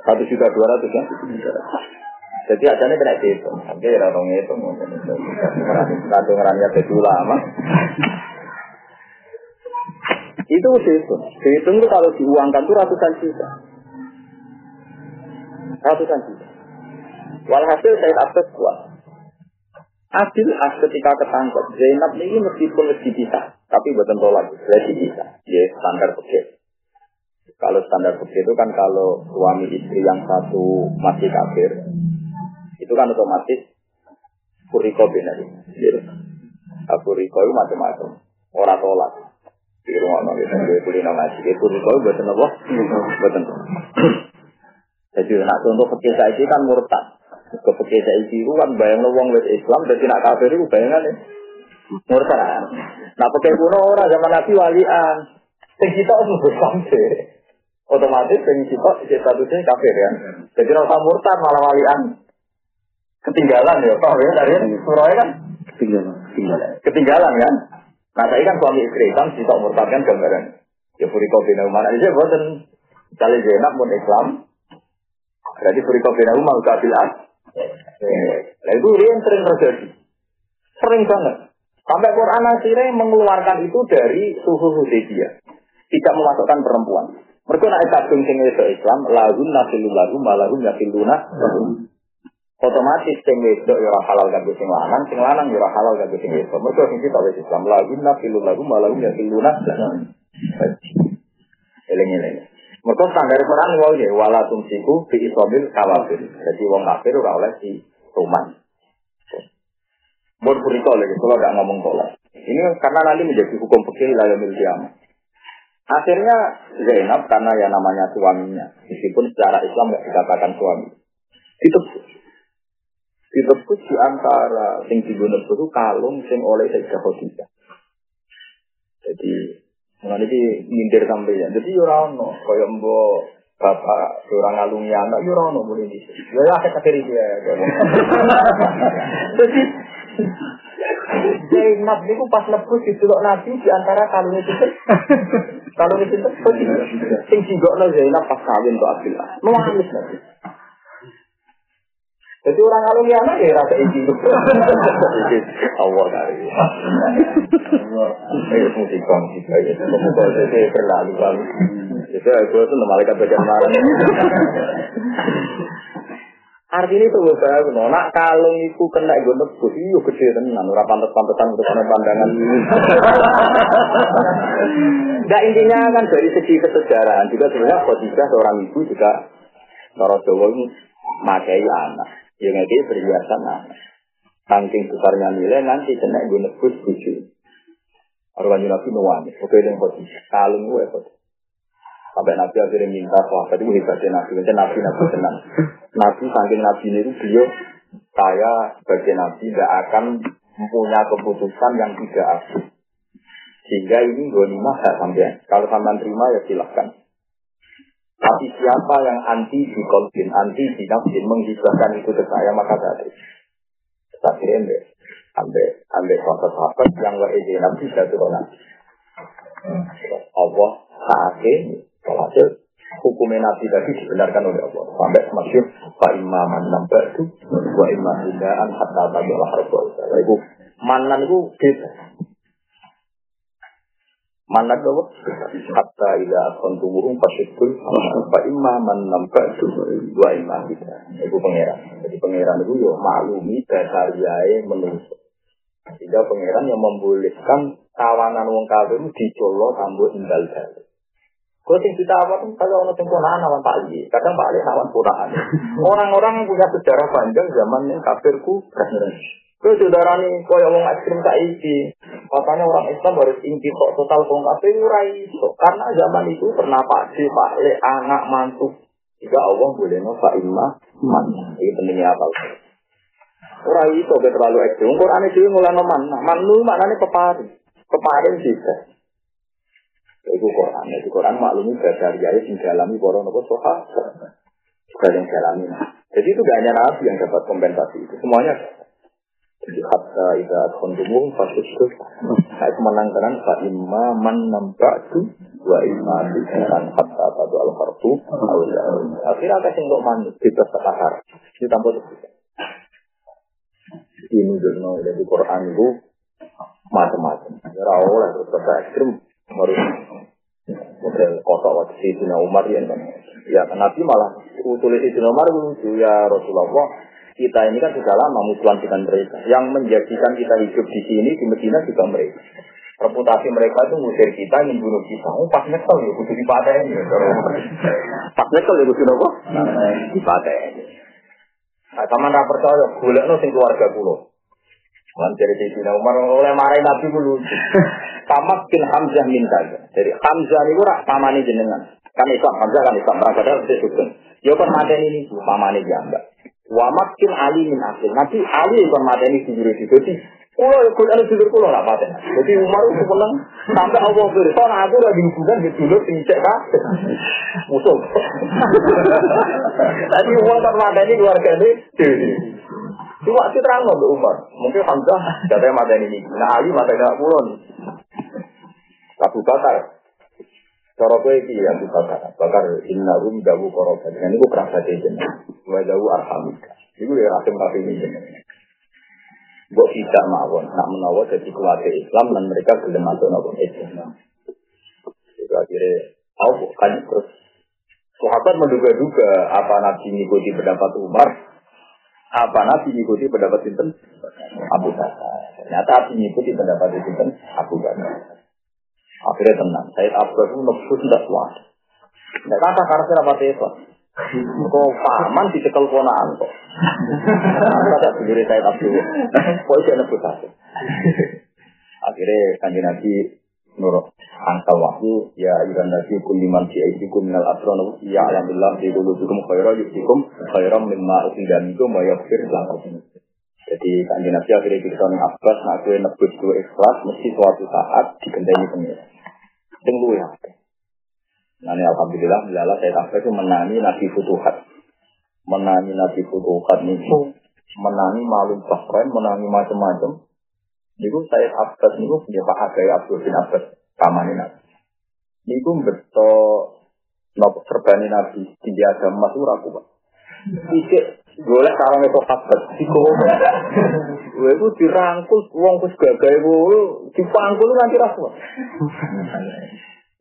Satu juta dua ratus ya. Jadi acaranya kena dihitung. Oke, orang ngitung. Satu ngerangnya jadi ulama. Itu dihitung. Dihitung itu kalau diuangkan itu ratusan juta. Ratusan juta. Walhasil saya akses kuat. Adil as ketika ketangkep. Zainab ini meskipun lebih bisa, tapi buatan tolak, lebih bisa. Ya standar begitu. Kalau standar begitu itu kan kalau suami istri yang satu masih kafir, itu kan otomatis Furiko benar. Abu Riko itu macam-macam. Orang tolak. Di rumah nong itu gue kulino ngaji. Itu Riko itu buatan apa? Buatan. Jadi nak contoh fakir saya kan murtad. Ke fakir saya itu kan bayang lo wong Islam. Jadi nak kafir itu bayangan ya. Murtad. Nah pakai kuno orang zaman Nabi walian. Sing kita harus bersampe. Otomatis sing kita statusnya kafir ya. Jadi rasa murtad malah walian. Ketinggalan ya, Pak ya dari surah kan? Ketinggalan. Ketinggalan. Ketinggalan kan? Nah saya kan suami istri kan kita murtad kan gambaran. Ya furiko bina umar aja boten. Kali Zainab pun Islam. Berarti furiko bina umar kabil as. Nah itu yang sering terjadi. Sering banget. Sampai Quran akhirnya mengeluarkan itu dari suhu Hudaybiyah. Tidak memasukkan perempuan. Mereka nak kadung sing Islam, lahum, malahum nafiluna Otomatis sing wedok ya ora halal kanggo sing lanang, sing lanang ya ora halal kanggo sing wedok. Mergo sing kita wis Islam, lahun nafilu lahum, malahum nafiluna Eling-eling. Mereka standar Quran wau ya wala tumsiku fi isobil kawafir. Jadi wong kafir ora oleh di rumah. Buat berita lagi, kalau nggak ngomong tolak. Ini karena nanti menjadi hukum fikih lalu kiamat. Akhirnya Zainab karena ya namanya suaminya, meskipun secara Islam nggak dikatakan suami, ditebus. Ditebus di antara sing itu kalung sing oleh Sayyidah Khadijah. Jadi mengenai ini mindir sampai ya. Jadi yurano, kaya mbok bapak orang ngalungi anak yurano boleh di sini. Ya dia. Jadi Zainab itu pas nebus di suluk Nabi di antara kalung itu kalung itu sing singgokno Zainab pas kawin tuh Abdullah. Nuangis Nabi. Jadi orang kalau anak ya rasa izin. <laughs> Allah dari. Eh musik musik aja. Kalau saya berlalu lalu. Itu aku tuh malaikat bagian marah. Artinya itu gue tahu, nak kalung itu kena gue nebus, iyo gede tenan, ora pantas-pantasan untuk pandangan. Nah intinya kan dari segi kesejarahan juga sebenarnya Khadijah seorang ibu juga Cara Jawa ini makai anak, yang dia perhiasan anak. Saking besarnya nilai nanti kena gue nebus buju. Orang Nabi nuwani, oke dengan Khadijah, kalung gue Khadijah. Sampai Nabi akhirnya minta sahabat itu hebatnya Nabi. Nanti Nabi Nabi tenang. Nabi saking Nabi itu beliau saya sebagai Nabi tidak akan mempunyai keputusan yang tidak aku. Sehingga ini gonimah gak sampai. Kalau sampean terima ya silahkan. Tapi siapa yang anti di konfin, anti di nafsin, menghibahkan itu ke saya, maka dari. Tapi ambil, ambil, ambil sahabat-sahabat yang wa nabi jatuh Allah saat ini Walhasil hukumnya Nabi tadi dibenarkan oleh Allah. Sampai semakin Pak Imaman nampak itu, wa imam hidaan hatta tabi Allah harbol. Itu manan itu beda. Manan itu hatta ila akon tubuhum pasyikul Pak Imaman nampak itu, wa imam hidaan. Itu pangeran. Jadi pangeran itu ya maklumi dasariae menungso. Sehingga pangeran yang membolehkan kawanan wong kafir dicolok tambah tinggal dalil. Gue sing kita apa tuh kalau orang sempurna awan Pak Ali, kadang Pak Ali awan. <laughs> Orang-orang yang punya sejarah panjang zaman yang kafirku, Gue saudara nih, kau yang mau ekstrim tak isi. Katanya orang Islam harus inti kok total kong kafir urai. Karena zaman itu pernah Pak Si, Pak Le, anak mantu. Jika Allah boleh nofa imah man. Ini pentingnya apa? Urai itu terlalu ekstrim. Quran itu mulai noman. Manu maknanya pepari. Pepari sih. Itu Quran. Itu Quran maklumi dari ayat yang dialami para nopo soha. Yang dialami. Jadi itu gak hanya Nabi yang dapat kompensasi itu. Semuanya jadi hatta ida kontumum fasuskus. Nah itu menangkan fa imma man nambatu wa imma bisaran hatta tadu al harfu. Akhirnya ada yang untuk manut kita sekahar. Ini tanpa terbuka. Ini dulu dari Quran itu macam-macam. Ya oleh terus ekstrim harus model kotok waktu Sayyidina Umar ya kan. Ya Nabi malah usul Sayyidina Umar lucu ya Rasulullah. Kita ini kan sudah lama musuhan dengan mereka. Yang menjadikan kita hidup di sini di Medina juga mereka. Reputasi mereka itu ngusir kita, ingin bunuh kita. Oh, pas nyesel ya, kudu dipatahin. Pas nyesel ya, kudu apa? Dipatahin. Nah, sama nggak percaya, boleh no sing keluarga pulau. Man dari Sayyidina Umar oleh marahin Nabi ku lucu. Bin Hamzah min. Jadi Hamzah ini rak pamani jenengan. Kan Islam Hamzah kan Islam. Berapa dah saya sugeng. Ya kan mateni ini pamani jamba. Wa makin Ali min akhir. Nanti Ali kan mateni dulu di Jadi Kulo ya kulo dulur kulo lah paten. Jadi Umar itu menang sampai Allah berfirman, "Soalnya aku lagi hubungan di dulur sing cek kabeh." <laughs> Musuh. <laughs> Tadi Umar kan mateni keluarga ini. Cuma sih terang loh Umar. Mungkin Hamzah katanya mata ini. Nah Ali mata ini pulau nih. Abu. Cara gue ini Abu Bakar. Bakar inna rum dawu korobat. Ini gue kerasa jejen. Gue dawu arhamika. Gue rasim rasim ini jejen. Gue tidak mawon. Nak menawa jadi keluarga Islam dan mereka gelem atau nopo Islam. Itu akhirnya. Aku kan terus. Sahabat menduga-duga apa Nabi mengikuti pendapat Umar apa Nabi mengikuti pendapat Sinten? Abu Bakar. Ternyata Nabi mengikuti pendapat Sinten? Abu Bakar. Akhirnya tenang. Saya Abu itu nafsu tidak kuat. Tidak kata karena rapat itu. Kok paman dicekel ponaan kok. Kata sendiri saya Abu. Kok itu nebus Akhirnya kanji Nabi nurut angka wahyu ya iran nabi kuliman fi aidikum minal asron ya alhamdulillah di qulubikum khairan yusikum khairan mimma usidamikum wa yaghfir lakum jadi kanjeng Nabi akhirnya kita ning Abbas nak gue nebus gue ikhlas mesti suatu saat dikendali pengira sing luwe Nah, alhamdulillah, misalnya saya tak itu menangi Nabi Futuhat. Menangi Nabi Futuhat itu, menangi malum bahkan, menangi macam-macam. Niku saya Abbas niku punya Pak Agai Abdul bin Abbas kamane Nabi. Niku beto nopo serbani Nabi tinggi agama itu ragu Pak. Golek sarang itu Abbas iku. <laughs> Kowe iku dirangkul wong wis gagahe kowe dipangkul nanti ragu. <laughs>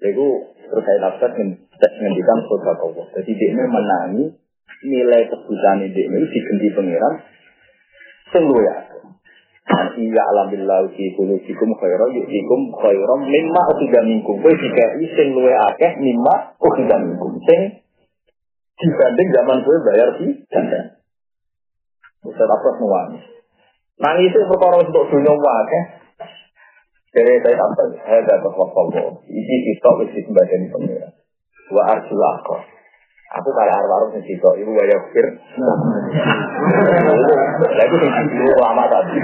Iku terus saya Abbas ngendikan saudara Allah. Jadi dia menangi nilai kebutuhan dia itu diganti pangeran sing ya. Iya alhamdulillah fi kulubikum khairan yu'tikum khairan mimma ukhidha minkum. Kowe dikai sing luwe akeh mimma ukhidha minkum. Sing dibanding zaman kowe bayar di ganda. Ustaz apa semua. Nangis itu perkara untuk dunia akeh. Dari saya apa? Saya dapat wakil Ini kita wis disembadani pengira. Wa arjulah kok. Aku kayak arwah sing sitok ibu gaya fir. Lagi sitok lama tadi.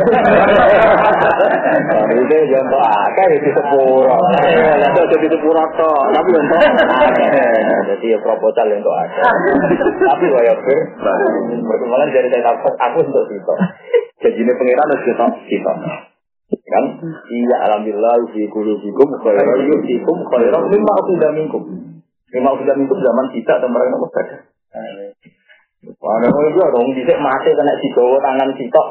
Itu yang to akeh di sepuro. Lah jadi sepuro to, tapi yang Jadi ya proposal yang to akeh. Tapi gaya fir. Perkembangan dari saya aku untuk sitok. Jadi ini pengiran harus sitok sitok kan iya alhamdulillah fi qulubikum khairan yusikum khairan mimma ukhidha minkum Lima sudah itu zaman kita dan mereka mau baca. Ada orang itu dong bisa mati kena dibawa tangan kita.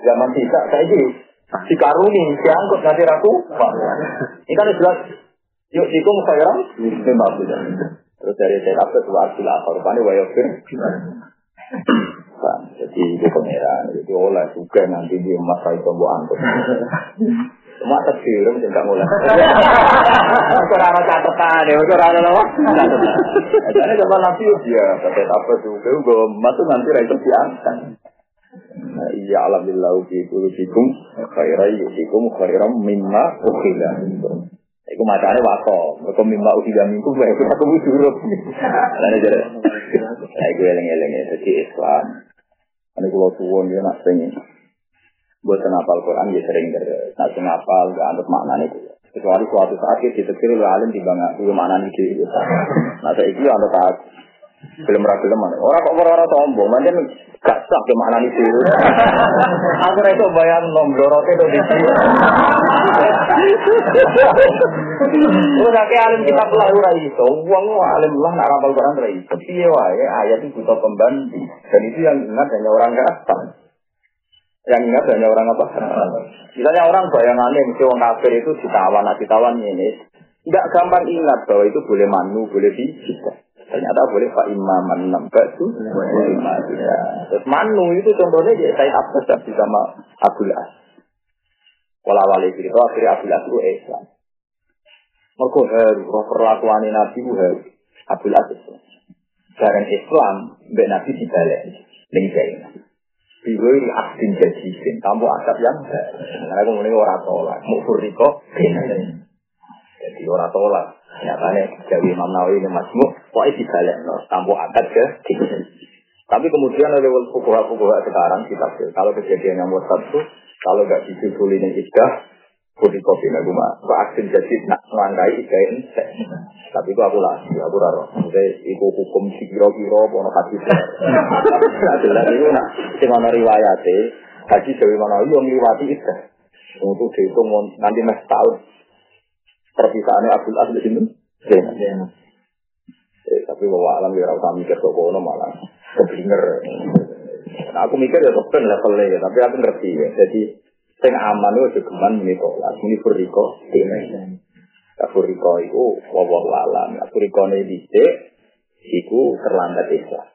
Zaman kita saya jadi si karuni diangkut nanti ratu. Ini kan jelas. Yuk sikum khairan lima sudah. Terus dari saya dapat dua hasil apa rupanya wayofir. Jadi itu pangeran, itu oleh juga nanti di masa itu buat angkut. Cuma tersirum tidak mulai. <laughs> Kurang ada catatan ya, kurang ada apa? Jadi coba nanti ya, kata apa juga, gue matu nanti rakyat diangkat. Nah, iya alhamdulillah fi kulubikum khairan yusikum khairan mimma ukhila Iku macane wako, mereka mimma ukhila minkum wa iku aku. Lah jadi. Lah iku eling-eling ya dadi Islam. Ane kula suwun ya nak sing buat ngapal Quran ya sering terus. Nah, ngapal gak anut maknanya itu. Kecuali suatu saat kita ditetir oleh alim di bangga itu mana nih gitu. Nah, saya itu anut saat film ragu mana. Orang kok orang-orang sombong, macam gak sah ke mana nih Aku itu bayang nomor itu di sini. Udah kayak alim kita ora iso. Wong alim lah nak rapal Quran iso. Piye wae ayat itu butuh pembanding. Dan itu yang ingat hanya orang kafir. Yang ingat hanya orang apa? Misalnya orang bayangannya mesti orang kafir itu ditawan, nah ditawan ini. Tidak gampang ingat bahwa itu boleh manu, boleh bisa. Ternyata boleh Pak Imam nambah itu. Terus manu itu contohnya ya saya Abbas tapi sama Abdul As. Walau wali itu akhirnya Abdul As itu Islam. Mereka harus perlakuan Nabi itu Abdul As Islam. Barang Islam, Mbak Nabi dibalik. Ini saya Biwiri abdin jadi miskin, kamu adab yang Karena aku mulai orang tolak, mau furiko, jadi orang tolak. Nyatanya Jawa Imam Nawawi ini masmu, pokoknya dibalik, kamu adab ke Tapi kemudian ada fukuha-fukuha sekarang kita kalau kejadian yang mutlak itu, kalau nggak disusulin yang Kudi kopi nabi mah, vaksin jadi nak melangkai ikain Tapi itu aku lah, aku raro. Maksudnya, itu hukum si kiro-kiro, pono hadis. Nah, jelas itu nak, sing ana riwayate, haji dewi mana yo ngliwati itu. Untuk dihitung nanti mas tahun. Perpisahannya Abdul Aziz di sini. Eh, tapi bawa alam ya rasa mikir kok kono malah keblinger. Nah, aku mikir ya ben levelnya, tapi aku ngerti ya. Jadi Sing aman itu geman ini tolak. Ini furiko. Ya furiko itu wawah alam. Ya furiko ini dicek. Iku terlambat Islam.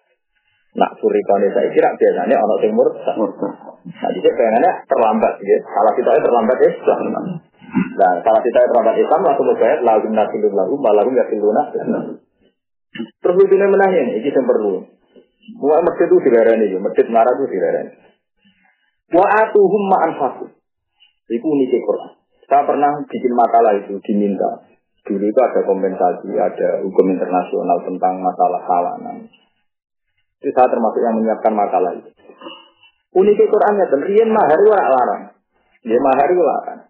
Nak furiko ini saya kira biasanya orang timur. Nah dicek pengennya terlambat. Ya. Salah kita terlambat Islam. Nah salah kita terlambat Islam langsung membayar lagu nasilun lagu malagu yasiluna. Terus lucunya menanya ini, ini yang perlu. Mau masjid itu dilarani, masjid marah itu dilarani. Wa atuhum ma'an faku. Itu unik Quran. Saya pernah bikin makalah itu diminta. Dulu itu ada kompensasi, ada hukum internasional tentang masalah kawanan. Itu saya termasuk yang menyiapkan makalah itu. Unik Qurannya dan rian mahar itu larang. Dia mahar itu larang.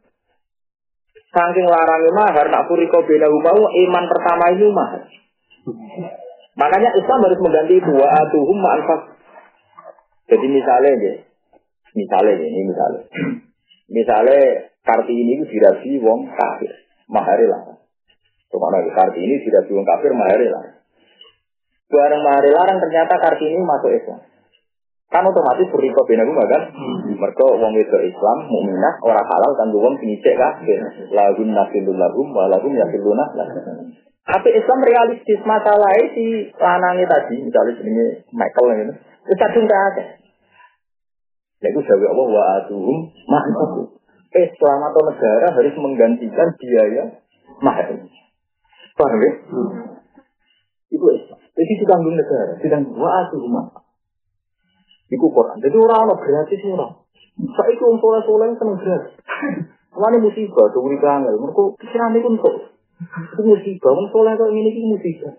Saking larangnya mahar, nak kau bela mau iman pertama itu mahar. Makanya Islam harus mengganti wa atuhum ma'anfas. Jadi misalnya ya, misalnya ini misalnya. Misalnya Kartini itu dirasi wong kafir, mahari lah. Ke mana Kartini dirasi wong kafir, mahari lah. Barang mahari larang ternyata Kartini masuk Islam. Kan otomatis beriko guma kan? Hmm. Mereka wong itu Islam, mukminah, orang halal kan wong sini cek kafir. Lagun nasilun lagum, walagum yasilunah Tapi Islam realistis masalahnya si lanangnya tadi, misalnya ini Michael ini, itu kadung ada. Yaitu jawab Allah wa atuhum ma'nahu. Islam atau negara harus menggantikan biaya mahar. Paham ya? Itu Islam. Jadi ditanggung negara, ditanggung wa atuhum ma'nahu. Iku Quran. Jadi orang-orang gratis orang. Saya itu untuk soleh yang seneng gratis. Musibah, tuh beri kangen. Mereka pikiran itu untuk. Itu musibah, orang soleh kok ini itu musibah.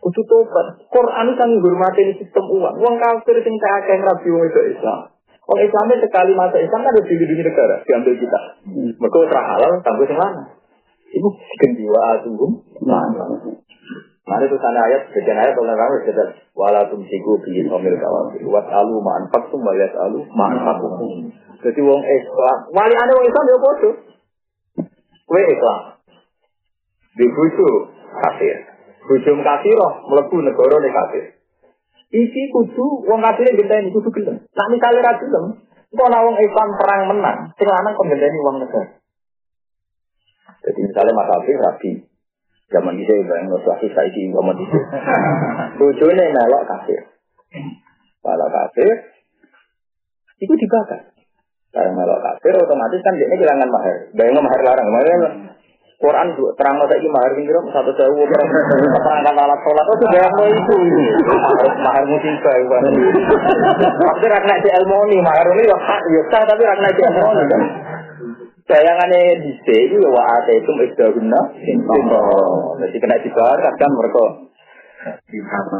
Kudu tobat. Quran itu kan menghormati sistem uang. Uang kafir yang tak akan rabi itu Islam. Orang Islamnya sekali masa Islam kan harus dilindungi negara, diambil kita. Hmm. Mereka terah halal, tangguh yang mana? Itu gendiwa atuhum. Nah, itu sana ayat, sekian ayat kalau kamu sudah walatum siku bikin omil kawal. Wat alu ma'an faktum waliat alu ma'an faktum. Jadi wong Islam, wali anda wong Islam ya bodoh. Kue Islam. Di bucu kafir. Bucu kafir roh, melebu negara nih kafir. Iki kudu wong kafir genteni kudu gelem. Nak misale ra gelem, kok ana wong Islam perang menang, sing lanang kok genteni wong negara. Jadi misalnya Mas Abi rabi, zaman itu yang nuswasi saiki zaman itu. <laughs> Bojone melok kafir. Kalau kafir, itu dibakar. Kalau melok kafir otomatis kan dia kehilangan mahar. Bayangnya mahar larang, mahar Quran terang masa ini mahar kira satu sewu perangkat alat sholat? Itu bayang lo itu? Mahar mahar musibah tapi rakna di elmoni mahar ini ya hak ya sah tapi rakna di elmoni kan bayangannya di sini ya wa ate itu guna jadi kena dibakar kan mereka.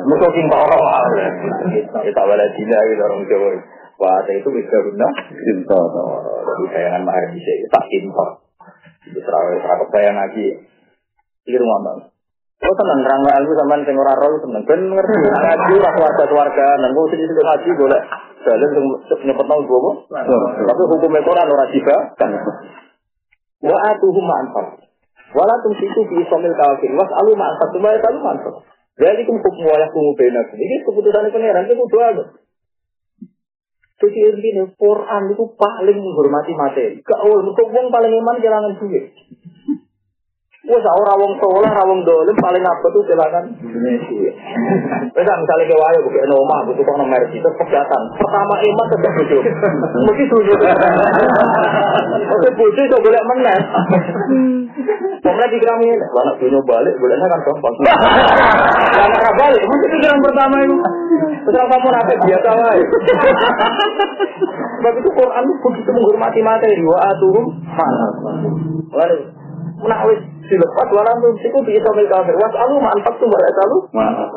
Mereka sing orang kita wala dina gitu orang Jawa. Wa ate itu guna jadi bayangan mahar di sini tak impor itu terawih terawih bayang lagi. Iki rumah bang. Oh tenang, terang ilmu sama sing ora roh tenang. Ben ngerti ngaji ora keluarga keluarga nang kok sing sing ngaji boleh. Jalan sing nyepet nang gua Tapi hukum Quran ora tiba kan. Wa atuhum ma'anfar. Wala tumsiku bi isomil kafir. Was alu ma'anfar. Cuma ya alu ma'anfar. Jadi kum hukum wala kumu. Ini keputusan pangeran itu kudu ada. Jadi ini Quran itu paling menghormati materi. Kau untuk wong paling iman kelangan duit. Wes ora wong soleh, ora wong dolim paling apa tuh kelangan. Wes misalnya ke wayo bukan noma, butuh kok nomor itu pegatan. Pertama iman tetap butuh. Mesti tujuh. Oke butuh itu boleh menang. Pemenang dikira ini, anak dunia balik, bolehnya kan gampang. Anak balik, mesti pikiran pertama itu. Setelah kamu nanti biasa lah. Sebab itu Quran begitu menghormati materi, wa aturum mana. Lalu, menawis dilepas walam tuh siku bisa mil kafir. Was alu mantap tuh barat alu.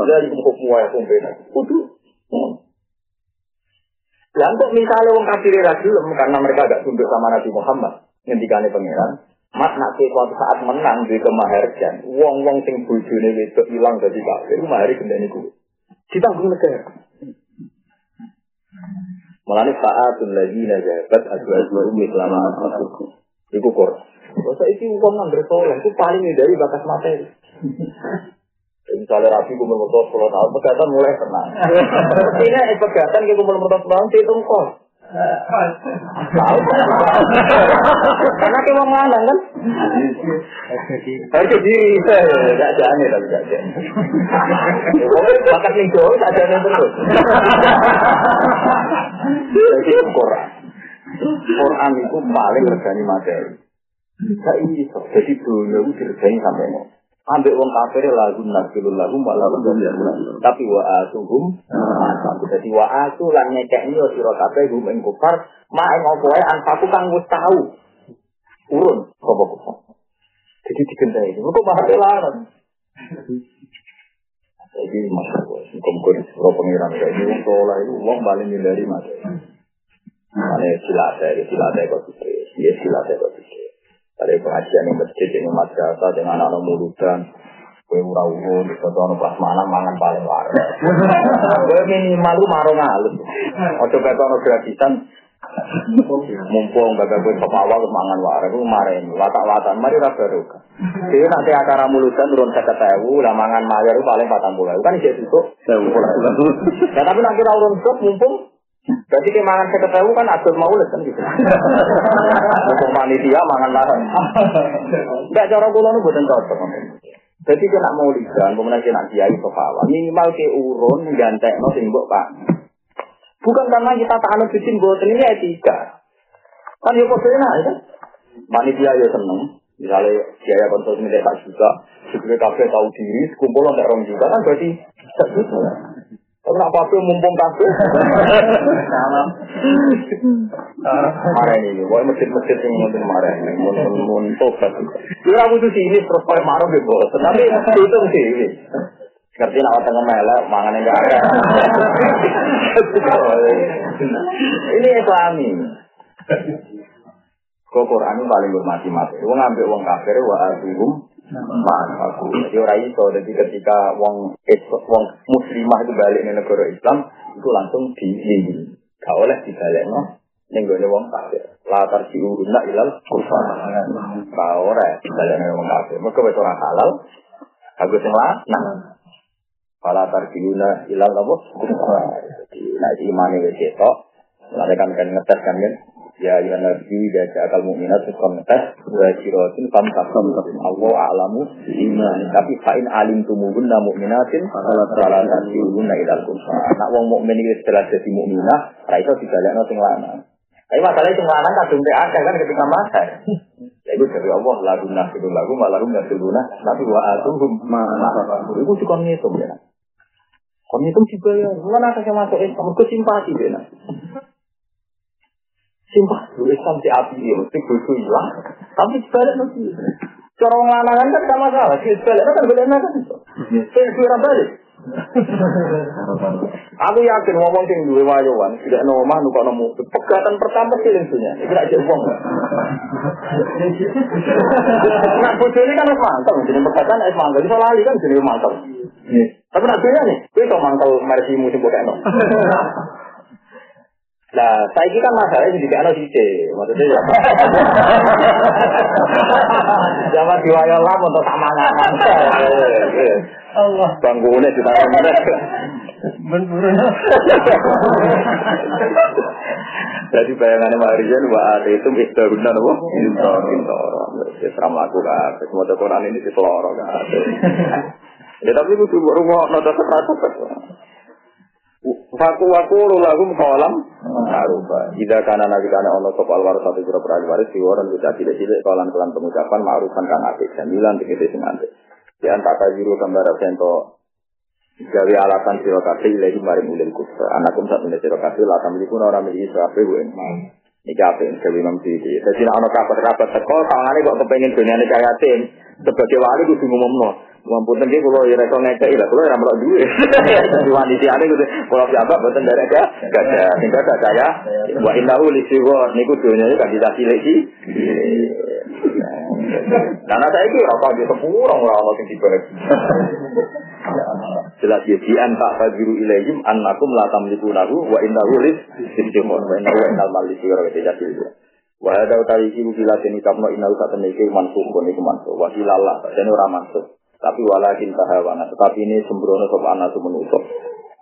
Dari hukum wa ya kumpena. Kudu. Kok misalnya wong kafir ra karena mereka agak tunduk sama Nabi Muhammad ngendikane pangeran, Mak nak suatu saat menang di kemaharjan, wong-wong sing bojone wedok ilang dadi kafir, mahari gendane kuwi. Ditanggung negara. Mulane saatul ladina jabat azwaju ummi selama masuk. Iku kor. Masa iki wong nang soleh itu paling dari bakas materi. Misalnya rapi gue mertua sepuluh tahun, pegatan mulai tenang. <laughs> Ini pegatan mertua sepuluh tahun, itu kos. Tahu Karena kita mau lanang kan? Harga diri, gak jane tapi gak jane. Bakat nih jauh, gak jane terus. Jadi Quran. Quran itu paling regani materi. Gak iso. Jadi dulu itu diregani sampai mau. Ambek wong kafir lagu nasilul lagu malah tapi wa atuhum jadi wa atu lan nyekekni yo sira kabeh hum ing kufar. Ma ing wae anfaku kang wis tau. Urun apa kok jadi digendai ini kok mahal larang jadi masalah kumpul pro pengiran kayak wong soleh itu wong paling dari mas. Mana silatnya, silatnya kok sih, ya silatnya kok sih. Dari pengajian yang masjid ini madrasah dengan anak murudan, kue ura di foto pas mana mangan paling waras. Kue minimal lu marung halus. Ojo kata ono gratisan, mumpung gak gue awal mangan waras, lu marahin, watak-watan, mari rasa ruka. Jadi nanti acara mulutan turun saya ketemu, lah mangan mayar paling patang bulan, kan isi itu. Ya tapi nanti urun mumpung Berarti kayak mangan saya ketemu kan atur maulid kan gitu. Untuk panitia mangan larang. Enggak cara kula nu boten cocok. Jadi kena maulidan, kemudian kena kiai sofawa. Minimal ke urun gantekno sing mbok Pak. Bukan karena kita tak anu bikin boten ini etika. Kan yo kok enak ya. Panitia ya seneng. Misalnya biaya konsumsi tak juga, juga kafe tahu diri, kumpul untuk orang juga kan berarti tak tapi nak apa mumpung kafe. Marah ini, boleh masjid-masjid yang mau marah ini, mau tobat. Kira butuh sini terus pakai marah gitu, tapi itu sih. Ngerti nak tengah melek, mangan enggak ada. Ini Islami. Kok Quran paling bermati mati. Wong ngambil wong kafir wa azihum aku. Jadi orang itu, jadi ketika wong wong muslimah itu balik ke negara Islam, itu langsung dilindungi. Gak oleh dibalik no. Yang gue wong kafir. Latar si uruna ilal kufar. Gak oleh dibalik wong kafir. Mereka betul orang halal. Aku sing nah. Fala tarjiuna ilal apa? Kufar. Nah, itu wis ketok. Lalu kan kan ngetes kan kan. Ya ya nabi ya akal mukminat kon tes wa sirotin fam takum Allah a'lamu iman tapi fa'in alim tumuhun na mukminatin salah tasihun na ilal kumsa nak wong mukmin iki setelah jadi mukminah ra iso dibalekno sing lanang. Tapi masalahnya sing lanang kadung akeh kan ketika masa ya itu dari Allah lagu nasiru lagu malarum nasiruna tapi wa atuhum ma itu dikon ngitung ya kon ngitung dibayar? Mana akeh masuk Islam kok simpati ya Sumpah, lu Islam si api ya, mesti bodoh hilang. Tapi sebalik mesti. Cara lanangan kan sama salah, si sebalik kan beda kan. Saya kira balik. Aku yakin ngomong sing duwe wayawan, tidak no omah nuka mobil. Pegatan pertama sih lensunya, itu aja uang. Nah, bodoh ini kan harus mantap, jadi pegatan harus mantap. Bisa lali kan jadi mantap. Tapi nak nih, itu mantap mersi musim bodoh. Nah, saya ini kan masalahnya juga anak sih, maksudnya ya. <laughs> Jangan diwayol lah untuk sama ngaman. Allah. Bangunnya mana? Berburu. Jadi bayangannya Marian wa ada itu istaruna nopo? Intor. Ya seram laku kan. Semua Quran ini di peloro kan. <laughs> Ya tapi itu baru mau nota setratus Faku waku lagum kolam ma'rufa. Jika karena nabi karena ono sop alwar satu jura perali waris siwaran bisa tidak tidak kolam kelan pengucapan ma'rufan kan apik sembilan tiga tiga sing Di antara kajiru gambar sento gawe alasan sira kabeh ilahi maring ulil kufra. Anakum sak menawa sira kabeh la tamliku ora miliki kabeh wae. Iki apa yang saya Imam Siti. Jadi nak ono kabar-kabar teko, tangane kok kepengen dunia kaya tim. Sebagai wali kudu ngumumno. Mampun tengi kalau ya rekor ngekei lah, kalau yang merok duit. <laughs> Wanita ini gitu, kalau siapa buatan dari ada, gak ada, tinggal gak saya. Wa indahu lisiwa, niku dunia kan tidak lagi. Karena saya ini rokok di sepuluh orang orang yang dibalik. <laughs> Jelas ya, di anta fajiru ilayhim annakum la tamliku lahu wa indahu lis sibdimon wa indahu wa indal mali siro itu jadi itu. Wa ada utari ibu bila sini kapno indahu saat ini mansuh itu mansuh. Wa hilallah, dan orang mansuh. Tapi walakin tahawana. Tetapi ini sembrono sopa anak menutup.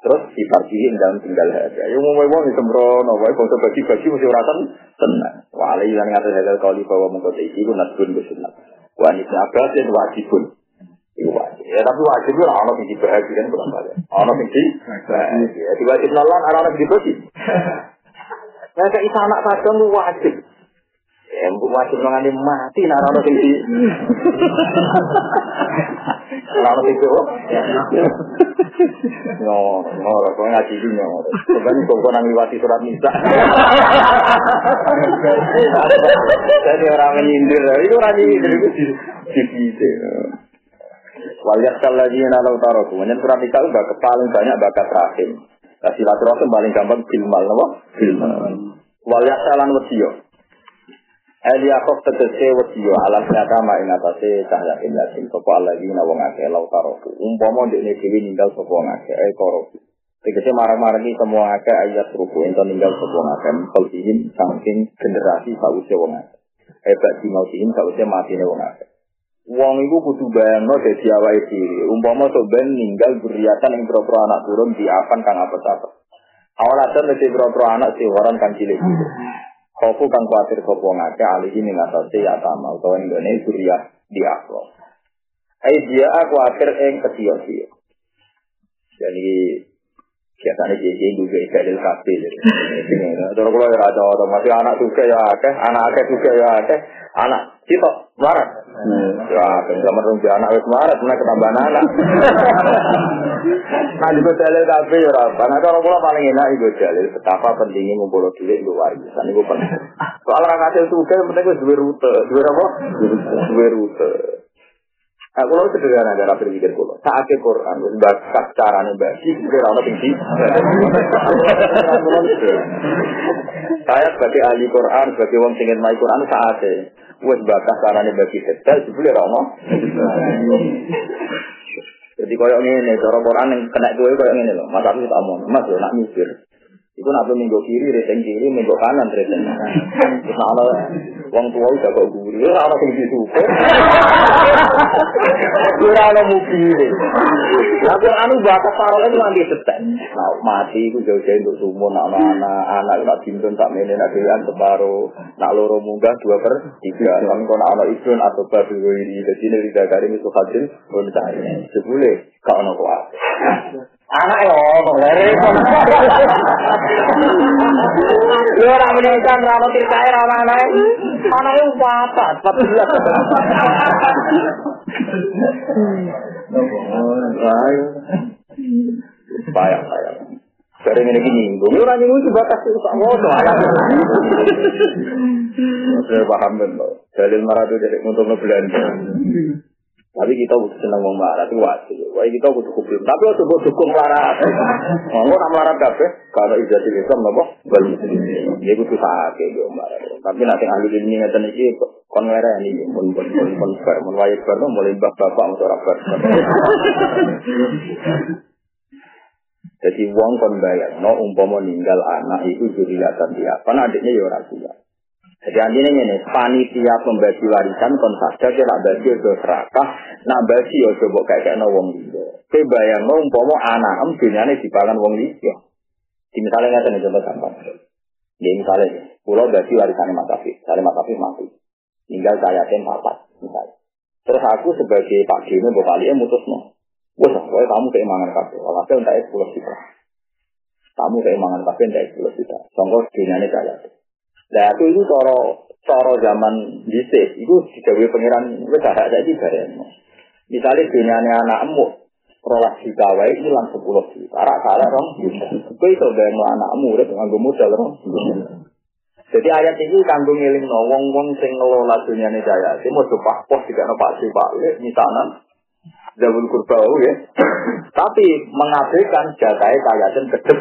Terus dibagiin dalam tinggal harga. Ya mau mau sembrono, wae bangsa bagi-bagi mesti urasan tenang. Walai yang ngatur halal kali bahwa mengkota isi itu nasbun bersunat. Wah ini abbas itu wajibun. Itu wajib. Ya tapi wajib itu orang yang dibahagiakan kurang balik. Orang yang dibahagiakan. Ya <laughs> wajib nolan, orang yang dibagi. Ya kayak anak kadang wajib. Ya, wajib mengani mati nah orang sing di. Orang sing kok. No, no, kok ngaji iki no. Sebenarnya kok nang liwati surat nisa. Jadi orang menyindir, itu orang menyindir itu di di di. Waliat lagi nalau taruh, kemudian surat nisa itu paling banyak bakat rahim. Kasih silaturahim paling gampang filmal, apa? Filmal. Waliat salan wasiyo. Eliakov tegese wediyo alam nyata ing atase cahya ilasin sapa alladzina wong akeh lau taroku. Umpama ndekne dhewe ninggal sapa akeh e koroku. Tegese marang-marangi semua akeh ayat ruku ento ninggal sapa akeh kalsihin saking generasi sawise wong akeh. Hebat di mautihin sawise matine wong akeh. Wong iku kudu bayangno dadi awake dhewe. Umpama sok ben ninggal beriatan ing pro anak turun di apan kang apa-apa. Awal ada mesti pro anak sih orang kang cilik. Kofu kang kuatir sopo ngake alih ini ngatasi ya sama utawa ini surya di akhlak. Eh dia aku akhir eng kecil sih. Jadi biasanya dia dia juga dalil kafe. Terus kalau ya ada masih anak juga ya akeh, anak akeh juga ya akeh, anak kita marah. Ya, zaman rumpi anak wis marah, mana ketambahan anak. <laughs> Nah, juga dalil kafe ya apa? Nah, kalau kalau paling enak itu dalil betapa pentingnya ngumpul duit itu warisan itu penting. <laughs> Soal orang hasil juga yang penting itu dua rute, dua apa? Dua rute. Nah, kalau sederhana cara berpikir kalau saat ke Quran, bakat caranya bagi, kira orang tinggi. Saya sebagai ahli Quran, sebagai orang ingin main Quran saatnya, wes bakat caranya bagi detail, sebelum orang Jadi koyo ngene, cara Quran yang kena kowe koyo ngene lho. Mas aku tak mau, Mas nak mikir. Iku nak minggu kiri, reseng kiri, minggu kanan, reseng kanan. Terus ana wong tua udah kok guri, ora ana sing disuper. Ora ana mukire. Tapi anu bakat parole itu nanti setek. Nah, mati iku jauh-jauh untuk sumur, nak anak, anak nak dintun tak mene nak dewan separo, nak loro munggah dua per tiga. Kan kono ana ibun atau babi wiri, dadi nek didagari itu hasil, pun saya. Sebule, kau ana kuat. Ah, anak yo ngomong lere lu ora menyangka ora mesti kae ora ana anak anak yo wafat wafat Baya. Sering ini gini, gue ngira nyinggung sih batas itu sama lo. Maksudnya paham kan lo. Dalil marah itu jadi untuk ngebelanja. Tapi kita butuh senang mau marah itu wajib. Wah kita butuh kubur. Tapi waktu butuh dukung marah. <laughs> Mau nak marah kafe kalau ijazah Islam nopo bal muslimin. Dia butuh sakit gitu marah. Tapi nanti ahli ini iki kon ngere ini pun pun pun pun bar mulai bab bapak untuk rapat. <laughs> Jadi wong kon no umpama ninggal anak itu juriyatan dia. Karena adiknya ya orang tua. Jadi artinya ini, panitia pembagi warisan kon saja kira bagi do serakah, nak bagi yo coba kayak kayak wong liya. Kowe bayang no umpama anak em dunyane dipangan wong liya. Di misalnya nggak ada contoh gampang. Ya misalnya, pulau bagi warisan Mas Afif, misalnya Mas Afif mati, tinggal saya tem papat, misalnya. Terus aku sebagai Pak Dino, Bapak Lia mutus no. Wah, kamu keimangan kabel. Walhasil untuk es pulau sifra. Tamu kayak mangan kafe ndak sepuluh juta. Songko dunia ini kaya. Nah aku itu coro coro zaman dhisik itu digawe pangeran wis gak ada iki bareng. Misalnya dunia ini anakmu rolas juta wae hilang sepuluh juta. Arak salah rong juta. Kowe iso bayang anakmu urip nganggo modal rong. Jadi ayat ini kanggo ngiling no wong-wong sing ngelola dunia ini jaya. Ini mau coba pos juga no pak pak misalnya Zawul kurba ya. <clears throat> Tapi mengabaikan jatai kayatin kedep.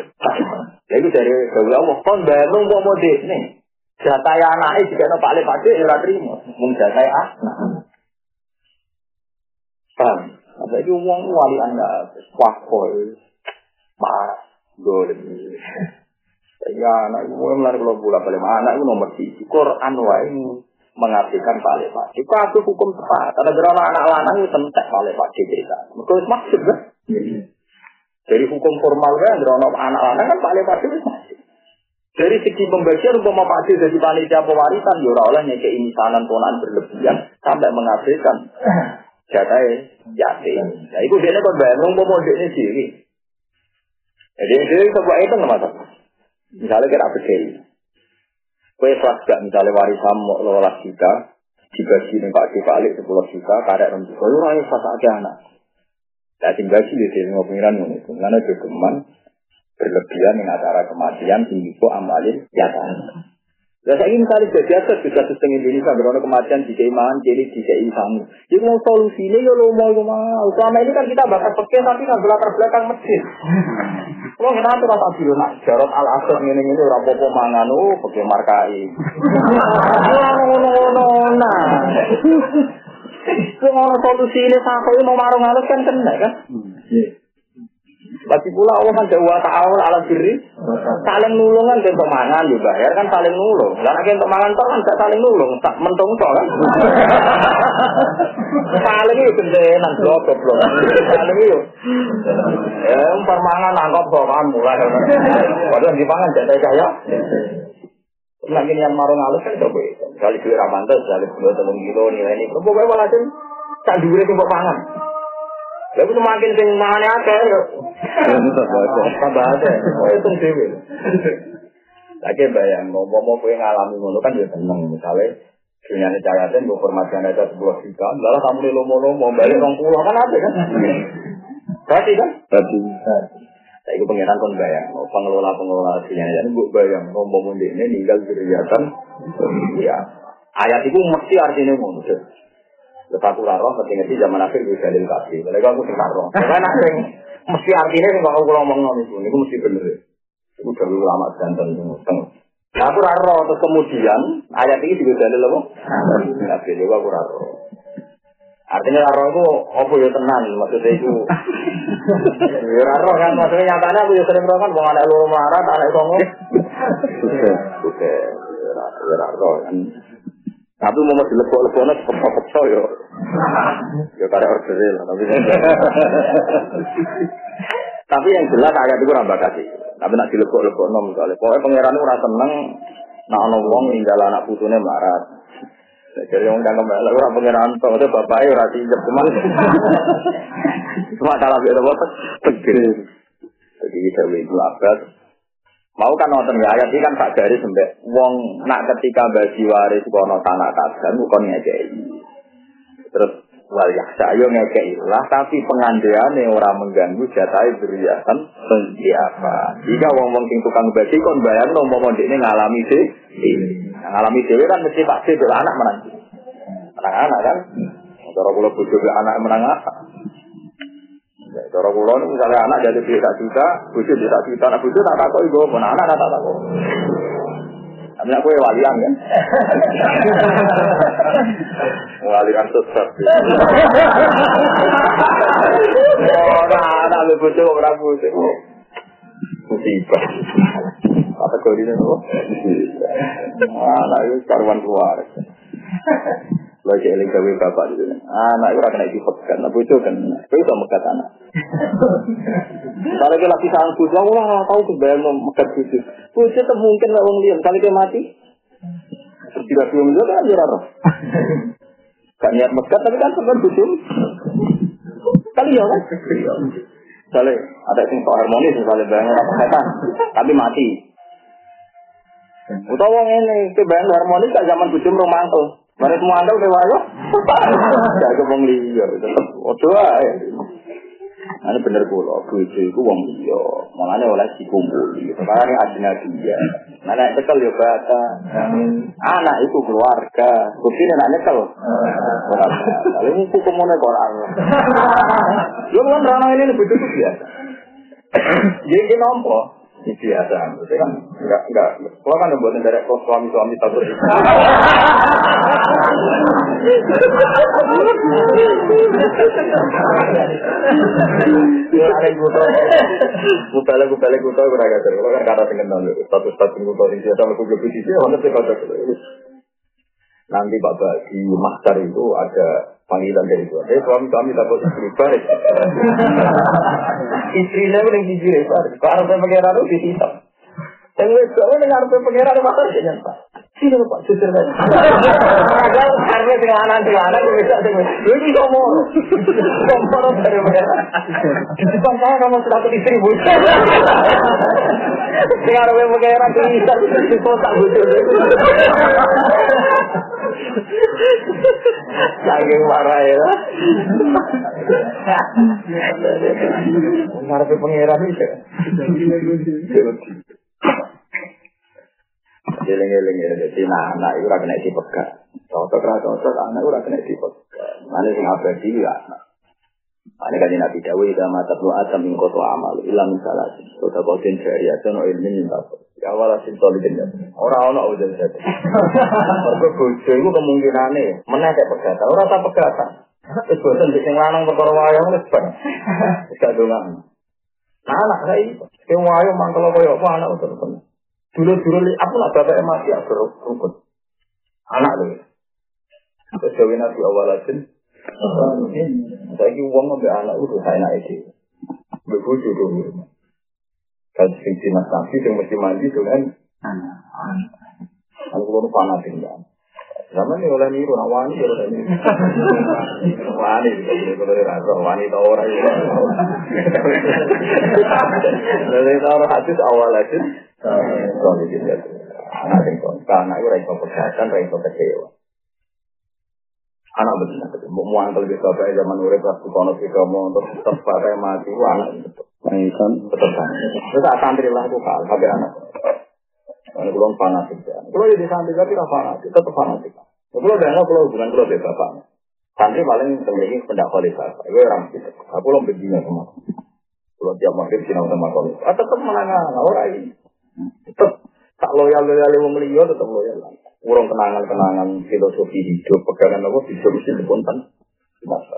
Jadi dari Zawul Allah, kon bangun mau mau nih. Jatai anaknya juga no pak lepak ya ora terima. Mung jatai anak. Paham? Ada itu uang wali anda, wah koi, marah, golem. Ya anak itu mulai kalau bulan balik anak itu nomor tiga. Quran wae mengabdikan Pak Lepak. Itu aku hukum tepat. Ada berapa anak lanang itu tentek Pak Lepak cerita. Mereka maksud kan? Dari hukum formal kan, berapa anak lanang kan Pak Lepak itu. Dari segi pembagian untuk Pak jadi panitia pewarisan, ya oleh nyeke imisanan ponaan berlebihan sampai mengabdikan jatah yatim. Nah itu dia kan bayar, mau dia sendiri. Jadi dia sebuah itu nggak masalah. Misalnya kita begini. Kue ikhlas gak misalnya warisan mau lolas juta, dibagi nih Pak Balik sepuluh juta, karek rem juta, raya pas aja anak. Nah, tinggal sih di sini mau pengiran itu, karena jogeman berlebihan dengan acara kematian, tinggi amalin, ya kan. Ya saya ingin kali jadi apa bisa sistem Indonesia berona kematian di keimahan jadi di keimahan. Jadi mau solusinya ya lo mau mau. Selama ini kan kita bakal pakai tapi nggak belakang belakang masjid. Kalau kita tuh rasa dulu nak jarot al asad ini ini rapopo mangan oh pakai markai. Ngono ngono nah. Kalau solusi ini sampai mau marung halus kan kena kan. Lagi pula Allah kan jauh ta'awul ala diri. Saling nulung kan untuk mangan dibayar kan saling nulung. Karena untuk mangan toh kan gak saling nulung. Tak mentung toh kan. <laughs> saling itu gendenan blok blok. Saling itu. Ya permangan nangkop kok kan mulai. Padahal di pangan jadi kaya. Lagi yang marung halus kan coba itu. Kali duit ramantes, kali dua telung kilo nilai ini. Pokoknya walhasil, tak duit itu pangan. Lalu semakin sing mangane akeh yo. Tambah akeh. Oh itu dhewe. Lagi bayang, mau mau kowe ngalami ngono kan ya seneng misalnya dunia ini cayatin, gue formasi aja sebuah juta, lalu kamu di lomo-lomo, balik orang pulau kan ada kan? Berarti kan? Berarti. Saya itu pengiran kon bayang, pengelola pengelola dunia ini gue bayang, mau mau ini ninggal kegiatan, ya ayat itu mesti artinya ngono. Lepas aku mesti ngerti zaman akhir gue dalil kasih. Kalau aku sing roh. <laughs> Karena sing mesti artinya sing kalau aku ngomong ngomong itu, itu mesti bener. Itu lama jantan itu. Nah aku roh, terus kemudian ayat ini juga dalil apa? Nabi juga aku roh. Artinya roh itu apa ya tenang, maksudnya itu. <laughs> Ya roh kan, maksudnya nyatanya aku ya sering roh kan, mau anak lu melarat, anak songo. <laughs> Oke, ya roh kan. Tapi mau masih lebok-lebok nanti pekso-pekso yo. Ya karena order lah. Tapi tapi yang jelas ayat itu rambah kasih. Tapi nak dilebok-lebok nom misalnya. Pokoknya pangeran itu rasa seneng. Nak ono wong ninggal anak putune marat. Jadi yang kan kembali orang pangeran tuh itu bapaknya ora siap cuman. Cuma salah beda apa? Tegir. Jadi kita itu abad Mau kan nonton ya ayat ini kan tak dari sampai wong nak ketika bagi waris kono tanah kasan bukan ngekei. Terus wal yaksa ayo ngekei lah tapi pengandian orang mengganggu jatai beriasan apa? Jika wong wong sing tukang bagi kon bayar no mau ini ngalami sih. Ngalami dewi kan mesti pasti anak menang. Anak-anak kan. Cara kula bojo anak menang apa? Ya, cara kula misalnya anak jadi beli tak juta, bojo beli tak juta, bojo tak takut ibu, pun anak tak takut. Tapi aku walian kan. <laughs> Walian sesat. Ora anak lu bojo ora bojo. Musibah. Kategori ini apa? Anak itu karuan keluar. Lagi eling gawe bapak itu. Anak itu kena dipekan, nah bojo kan. Itu itu mekat anak. Kalau kita lagi sang bojo, aku lah tahu kebayang mau mekat bojo. Bojo itu mungkin lah wong kali dia mati. Tidak belum itu kan dia roh. Gak niat mekat tapi kan sebenarnya bojo. Kali ya kan. Misalnya ada yang sok harmonis misalnya bayang apa setan, tapi mati. Utawa ini, ke bayang harmonis gak zaman bujum romantis. Mari semua anda udah wayo. Gak kebong liya, tetap. Waduh, ini bener kula, bojo iku wong liya. Mulane oleh dikumpuli. Sekarang aslinya dia. Mana cekel ya bata. Anak itu keluarga. Bukti anak nyekel. Kalau ini hukumnya Quran. Lu kan rana ini cukup biasa. Jadi nompo. Ini biasa, maksudnya kan enggak enggak. Kalau kan buat dari suami suami takut. Ya ada kuto, kupele kupele kuto agak seru. Kalau kan kata dengan nol, status status kuto ini biasa aku gue sih, mana sih kata Nanti bapak di master itu ada panggilan dari Tuhan. Eh suami kami takut istri balik. <laughs> Istrinya udah jujur ya, Pak. Kalau saya pengiran itu disisap. Yang wes kau dengar apa pengiran itu makan sih nyata. Sini Pak, aja. Karena dengan anak dengan anak gue bisa saya kamu sudah bisa. Saking marah ya. Ngarepe pangeran. Jeleng-jeleng ya, jadi nah anak itu rakyat naik dipegat. Cocok lah, cocok anak itu rakyat naik dipegat. Mana sih ngapain sih ya anak. Mana kan Nabi Dawa itu sama Tadu Atam yang kotu amal. Ilah misalah sih. Sudah kau jen jari aja, no ilmin yang tak. Ya awal asin soli jen jari. Orang-orang udah bisa. Orang kebojo itu kemungkinan nih. Menek ya pegatan, orang tak pegatan. Terus bosan bikin lanang perkara wayang, terus banyak. Terus gak Nah, anak saya ini, yang wayo mangkel koyo apa anak udah temen. Dulu-dulu aku nak bapak mati aku rukun. Anak. Terus gawe nabi awalatin. Saya ini uang ngambil anak itu saya naik itu. Begitu dulu. Kalau sing mas nabi yang mesti mandi itu kan. Aku belum fanatik kan. Zaman ini oleh niru, nah wani ya oleh niru. <laughs> Wani boleh kalau rasa wani tau orang ya. Lalu tahu orang hadis awal hadis. Soalnya gitu. Anak itu, karena itu raiso kesehatan, raiso kecewa. Anak betul, mau angkel di zaman urip pas kono kita mau untuk tempat mati, anak betul. Mainkan betul kan. Terus santri lah itu kal, sampai anak. Kalau belum fanatik ya. Kalau jadi santri tapi tidak fanatik, tetap fanatik. Kalau nggak kalau hubungan kalau dari bapak. Santri paling memiliki pendak kualitas. Itu orang gitu. Aku belum begini sama. Kalau tiap maghrib sinau sama kualitas. Ah, tetap menangani orang ini. Tetap tak loyal loyal yang membeli tetap loyal. Urung kenangan kenangan filosofi hidup pegangan apa bisa mesti dipontan. Masa.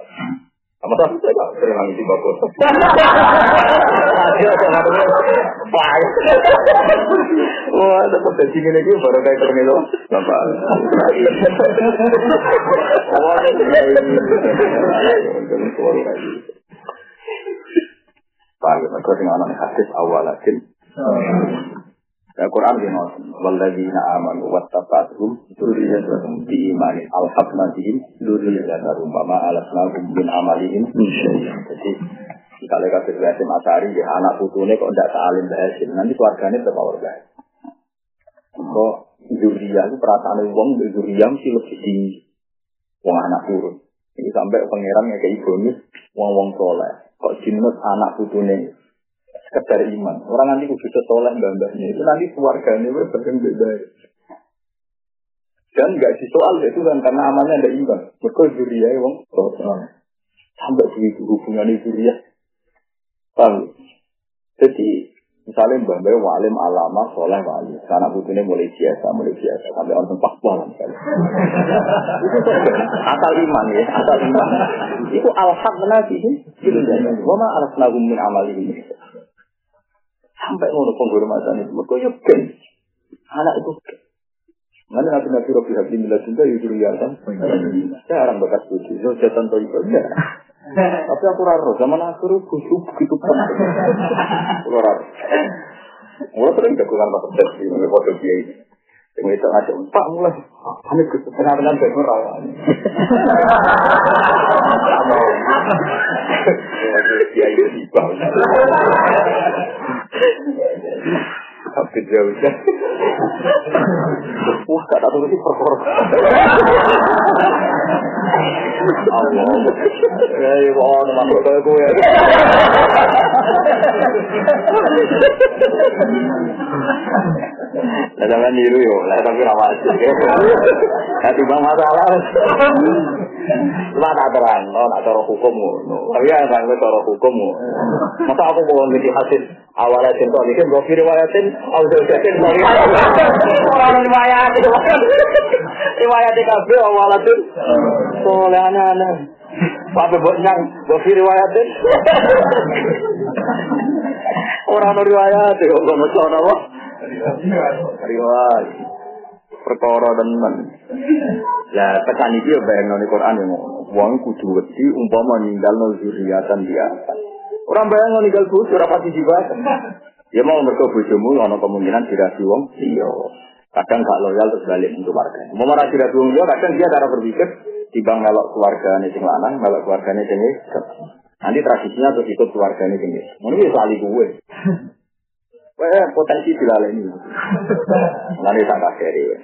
Sama satu saya gak sering nangis di bagus. Wah, tetap jadi gini lagi baru kayak itu. Bapak. Pak, mereka dengan anak hadis awal lagi. Al-Quran di ngoten, walladzina amanu wattaba'tuhum dzurriyyatuhum bi imanin alhaqna bihim dzurriyyatahum wa ma alasnahum min amalihim min syai'. Jadi kalau kasih Hasim Asari ya anak putune kok ndak salim Hasim, nanti keluarganya tetap orang Kok zuriyah itu perasaan wong zuriyah mesti lebih di wong anak turun. Ini sampai pangeran yang kayak bonus wong-wong soleh. Kok jinut anak putune sekedar iman. Orang nanti kudu setoleh mbak-mbaknya itu nanti keluarganya bahkan beda. Dan nggak soal itu kan karena amalnya ada iman. Mereka ya wong sampai begitu hubungan ya. Paham? Jadi misalnya mbak mbak walim alama soleh wali, karena butuhnya mulai biasa, mulai biasa sampai orang tempat misalnya. itu <laughs> asal iman ya, asal iman. Itu alhaq nabi ini. Wama alasnahum min amalihim. Sampai ngono penghormatan itu. Mereka yuk ya, gen. Anak itu gen. Mana nabi nabi Robi Habib Mila juga yudhur yasan. Jarang bakat suci. Zojatan toh itu. Tapi aku raro. Zaman akhir busuk begitu penting. Aku raro. Mulai sering jagungan pas persepsi. Foto dia ini. Sing itu ngajak Pak mulai. Pamit ke tengah-tengah ben ora. Ya itu di dia udah. Wah, kata tuh sih perkara. Allah. Ya, ya, wah, nama perkara gue. Lah sampean niru yo, lah tapi ra wajib. Nanti bang masalah. Cuma tak terang, no, nak cara hukum ngono. Tapi ya kan cara hukum Masa aku mau ngerti hasil awalnya cinta ini kan gue riwayatin, audio jatin dari orang riwayat riwayat awalnya tuh soleh aneh-aneh. Sampai buat nyang, gue riwayatin. Orang riwayat, kok nggak mau apa? riwayat perkara tenan lah pesan iki yo bayang nang Quran yo. Wong kudu wedi umpama ninggalno zuriatan dia orang bayang ninggal bojo ora pasti dibahas ya mau mergo bojomu ana kemungkinan dirasi wong iya kadang gak loyal terus balik untuk warga mau marah tidak wong dia kadang dia cara berpikir timbang melok keluargane sing lanang melok keluargane sing nanti tradisinya terus ikut keluargane sing ngono iki sali gue Eh, potensi dilaleni. Nanti tak kasih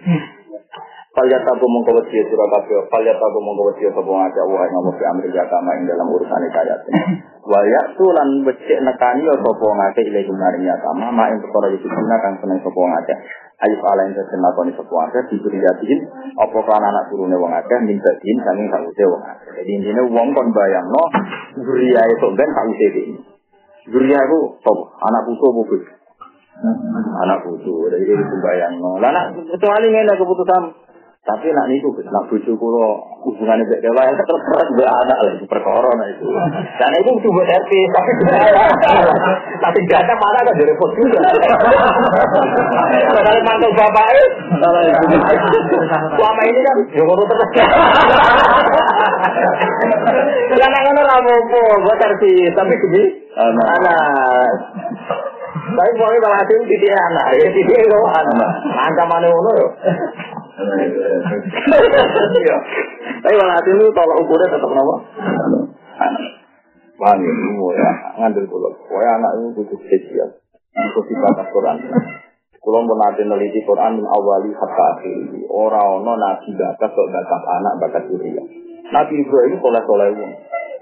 Kalian tahu mongko wasiat surah kabeh, kalian tahu mongko wasiat sapa ngajak wae ngomong fi amri ing dalam urusan kaya Wa ya tulan becek nekani ya sapa ngajak ile maring agama, mak ing perkara iki kang seneng sapa ngajak. Alif ala ing sesen lakoni sapa ngajak diberi yakin apa kan anak turune wong akeh min badin saking sawise wong akeh. Jadi intine wong kon bayangno zuriyae sok ben sawise iki. Zuriyae ku sapa? Anak putu apa anak bucu dari itu sembayang no lah nak kecuali ini keputusan. Tapi nak niku nak bucu kulo hubungannya bek dewa yang terus terus be anak lagi perkara itu. Dan itu buat RT tapi tapi ada mana kan jadi repot juga. Kalau mantul bapak selama ini kan ya ngono terus. Karena ngono buat RT tapi gini. Anak tapi pokoknya kalau hati titik anak, ya titik itu anak. Ancaman itu loh. Tapi kalau hati itu tolak ukurnya tetap. Anak. Paham ya, ya, ngambil pulau. Pokoknya anak itu butuh spesial. Itu sifat Quran. Kalau mau nanti neliti Quran awali hatta akhir orang no nabi bakat bakat anak bakat diri. Nabi Ibrahim soleh soleh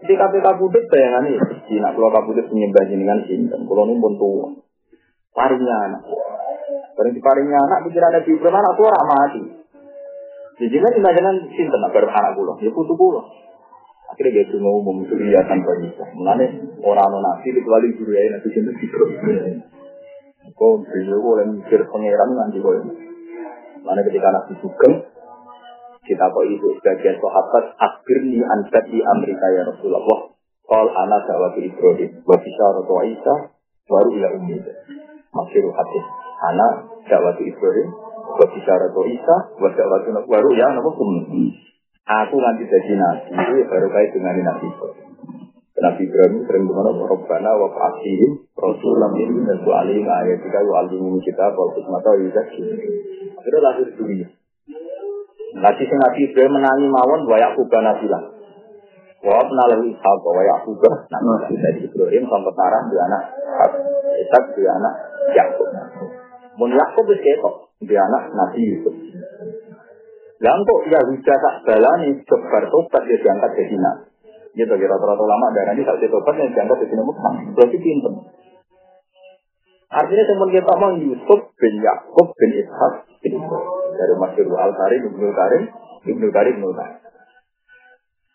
Jadi KPK Budut bayangan ini, di nak kalau kabudut menyembah jenengan sinten, kalau ini pun paringnya anak. Barang di paringnya anak pikiran Nabi Ibrahim anak tua mati. Jadi kan jangan sinten baru anak pulau, ya putu pulau. Akhirnya dia cuma umum surya tanpa bisa. Mengenai orang nabi kecuali surya nabi sinten Ibrahim. Kau beliau boleh mikir pangeran nanti kau Mana ketika nabi sugeng, kita kok itu sebagian sahabat akhirnya ansat di Amerika ya Rasulullah. Kal anak dawat Ibrahim, wa bisyaratu Isa, baru ila ummi masyur hadis. Anak dakwatu Ibrahim bicara to Isa buat dakwatu baru ya nama aku nanti jadi nabi itu baru kait dengan nabi Nabi Ibrahim sering berkata Rabbana wa fa'asihim Rasulullah min nasu alim. Ayat kita wa alimun kita wa kusmata wa yuzaki Akhirnya lahir dunia. Nanti si Nabi Ibrahim menangi mawon wa yakubah nabilah Wa abna lahu ishaq wa yakubah Nabi dari Ibrahim sampai tarah di anak Ishak di anak Yakub. Mun Yakub wis ketok, dia anak Nabi Yusuf. Lah kok Yahuda tak balani sebar tobat dia diangkat jadi nabi. Ya bagi rata-rata ulama darah ini tak tobat yang diangkat jadi nabi. Berarti pinter. Artinya teman kita mau Yusuf bin Yakub bin Ishak bin dari Masyur Al Karim Ibnu Karim Ibnu Karim Ibnu Karim.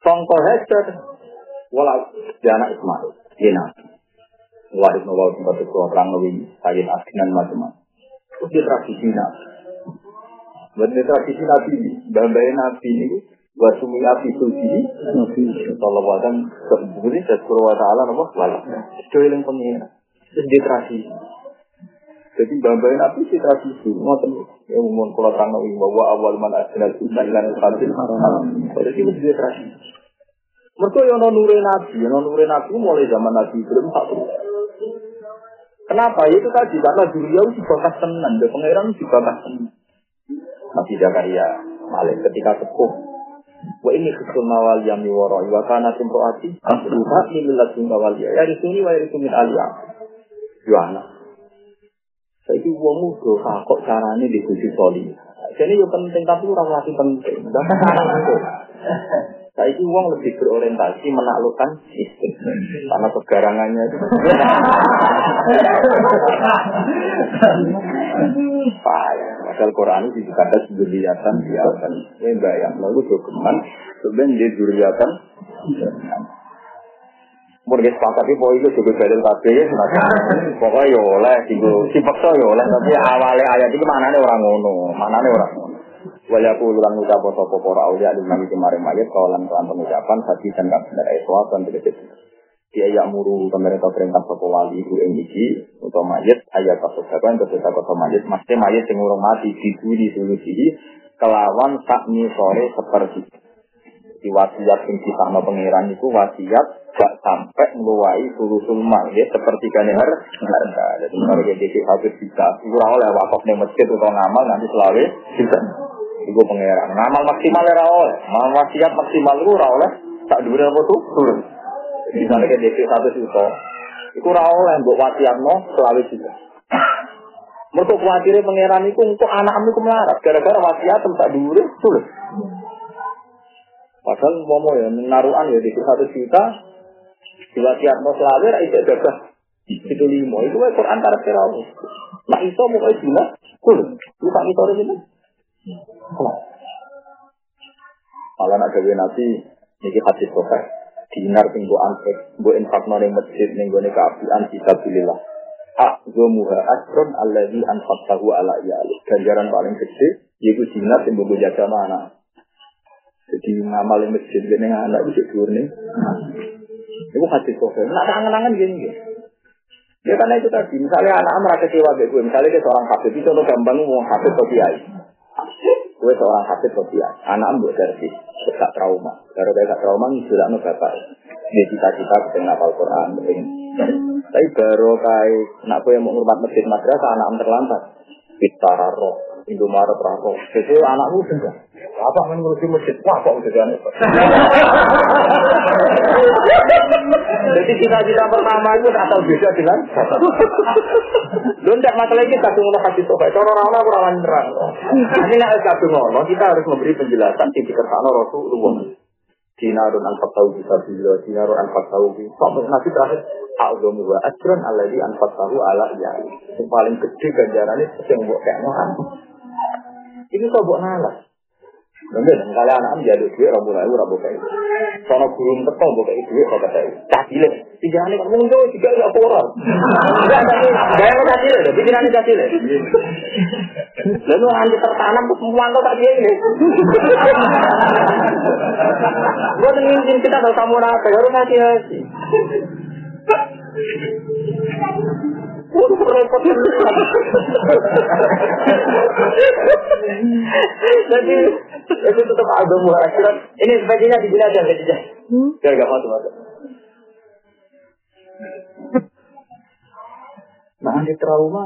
Songko Hester walau dia anak Ismail dia nabi. Wahid nawal tempat itu orang lebih sayid asinan macam-macam. Itu tradisi nabi. Benar tradisi nabi ini, bambai nabi ini, buat sumi api suci, nabi sallallahu alaihi wasallam sebut dan taala apa? Wala. Itu yang pengira. Itu di tradisi. Jadi bambai nabi si tradisi. Ngoten ya umum kalau nabi bahwa awal man asnal sunnah ilan haram. Jadi itu di tradisi. Mereka yang nure nabi, yang nure nabi mulai zaman nabi belum tak Kenapa? Itu tadi karena beliau dibakas tenan, dan pangeran dibakas tenan. Nabi Zakaria Malik ketika sepuh Wa ini khusul mawal yang miwara wa kana timroati asluha min ladun ya risuni wa risuni aliyah. Yo Saiki wong do kok carane dibuji soli. Jadi yo penting tapi ora lagi penting. <laughs> Saiki uang lebih berorientasi menaklukkan sistem karena kegarangannya itu. <laughs> Payah. Padahal Quran itu dikata duriatan biarkan. Ini bayang. Lalu dokumen sebenarnya di duriatan. Mungkin sepakat itu itu juga dalil kabeh ya. Pokoknya ya oleh, si paksa ya oleh. Tapi awalnya ayat ini mana orang ngono, mana orang ngono. Walaku ulang ucap sopo para aulia di nami kemarin mayat kawalan kelan pengucapan hati dan kang benar eswa dan tidak dia yang muru pemerintah perintah sopo wali itu yang iki untuk mayat ayat kasus apa yang ketika kota mayat mesti mayat yang urung mati di di solusi kelawan tak sore seperti di wasiat yang kita pangeran itu wasiat gak sampai meluai sulusul mayat seperti kan harga jadi kalau jadi satu juta kurang oleh wakaf nih masjid atau ngamal nanti selalu kita Iku pangeran. Ngamal maksimal ora oleh. Ngamal wasiat maksimal itu oleh. Tak dure apa tuh? Turun. Misalnya kayak DP satu juta. Ora oleh mbok wasiatno selawe juta. Mereka khawatirnya pangeran itu untuk anak itu melarat. Gara-gara wasiat tak dure turun. Padahal mau ya naruhan ya di satu juta. Diwasiat mau selawe ra itu gagah. Itu lima. Itu kan Quran karakter apa? Nah iso mau kayak gimana? Turun. Lu tak misalnya gini. Malah nak gawe nabi niki hadis sahih dinar mbok antek mbok infakno ning masjid ning gone kaapian fisabilillah. A'zamuha asron alladzi anfaqtahu ala iyali. Ganjaran paling gede yaiku dinar mbok jaga mana. Jadi ngamal ning masjid gene anak itu dhuwur ning. Iku hadis sahih. Nak angen-angen gini gini. Ya karena itu tadi, misalnya anak merasa kecewa gue, misalnya dia seorang hafid, itu contoh gampang mau hafid atau kiai. Gue seorang hafid sosial, anak buat dari gak trauma. Kalau kayak gak trauma, sudah nu bapak. Dia cita-cita pengen ngapal Quran, pengen. Tapi baru kayak nak gue mau ngurmat masjid madrasah, anak terlambat. Bitara roh, Indomaret rako. Jadi anakku sudah. Apa kan ngurusi masjid? Wah, kok udah aneh. Jadi cita-cita pertama itu asal beda dengan Lu ndak masalah kadung ngono hadis sofa. Cara ora ono ora nerang. Ini nek kadung ngono kita harus memberi penjelasan sing dikersakno Rasulullah. Dinarun anfaq tahu bisa bila dinarun anfaq tahu sampai nanti terakhir A'udhu wa ajran anfaq tahu ala ya. Yang paling gede ganjarannya yang buat kayak Ini kok buat nalas. Nanti dan kali anak jadi duit rabu lalu rabu kayak Sono guru teko buat kayak duit kok kata cacile. Tiga hari kamu muncul tiga nggak koral. Gaya mau cacile, pikirannya cacile. Lalu nanti tertanam semua tak dia ini. Gue ingin kita tahu kamu apa harus hati-hati. Jadi itu tetap ada muhasirat. Ini sebagainya di aja jadi Biar gak masuk masuk. Nah, di trauma.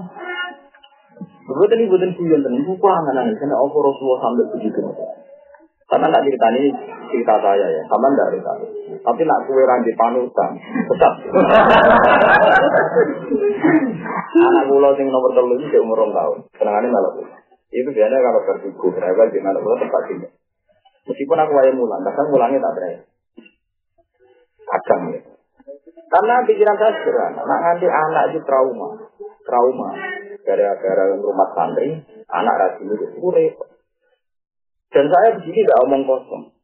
Betul tadi bukan kuyon tenan, bukan anak karena Allah Rasulullah sampai begitu. Karena nak cerita ini cerita saya ya, sama dari saya. Tapi nak kue rangi panutan, tetap. <laughs> Anak pulau sing nomor telu ini umur rong tahun, kenangannya malah Itu biasanya kalau berbuku, mereka di mana pulau tempat ini. Meskipun aku ayam mulang, kadang mulangnya tak berani. Kadang ya. Karena pikiran saya sederhana, nak nganti anak itu trauma, trauma. Gara-gara rumah santri, anak rajin itu repot. Dan saya di sini tidak omong kosong.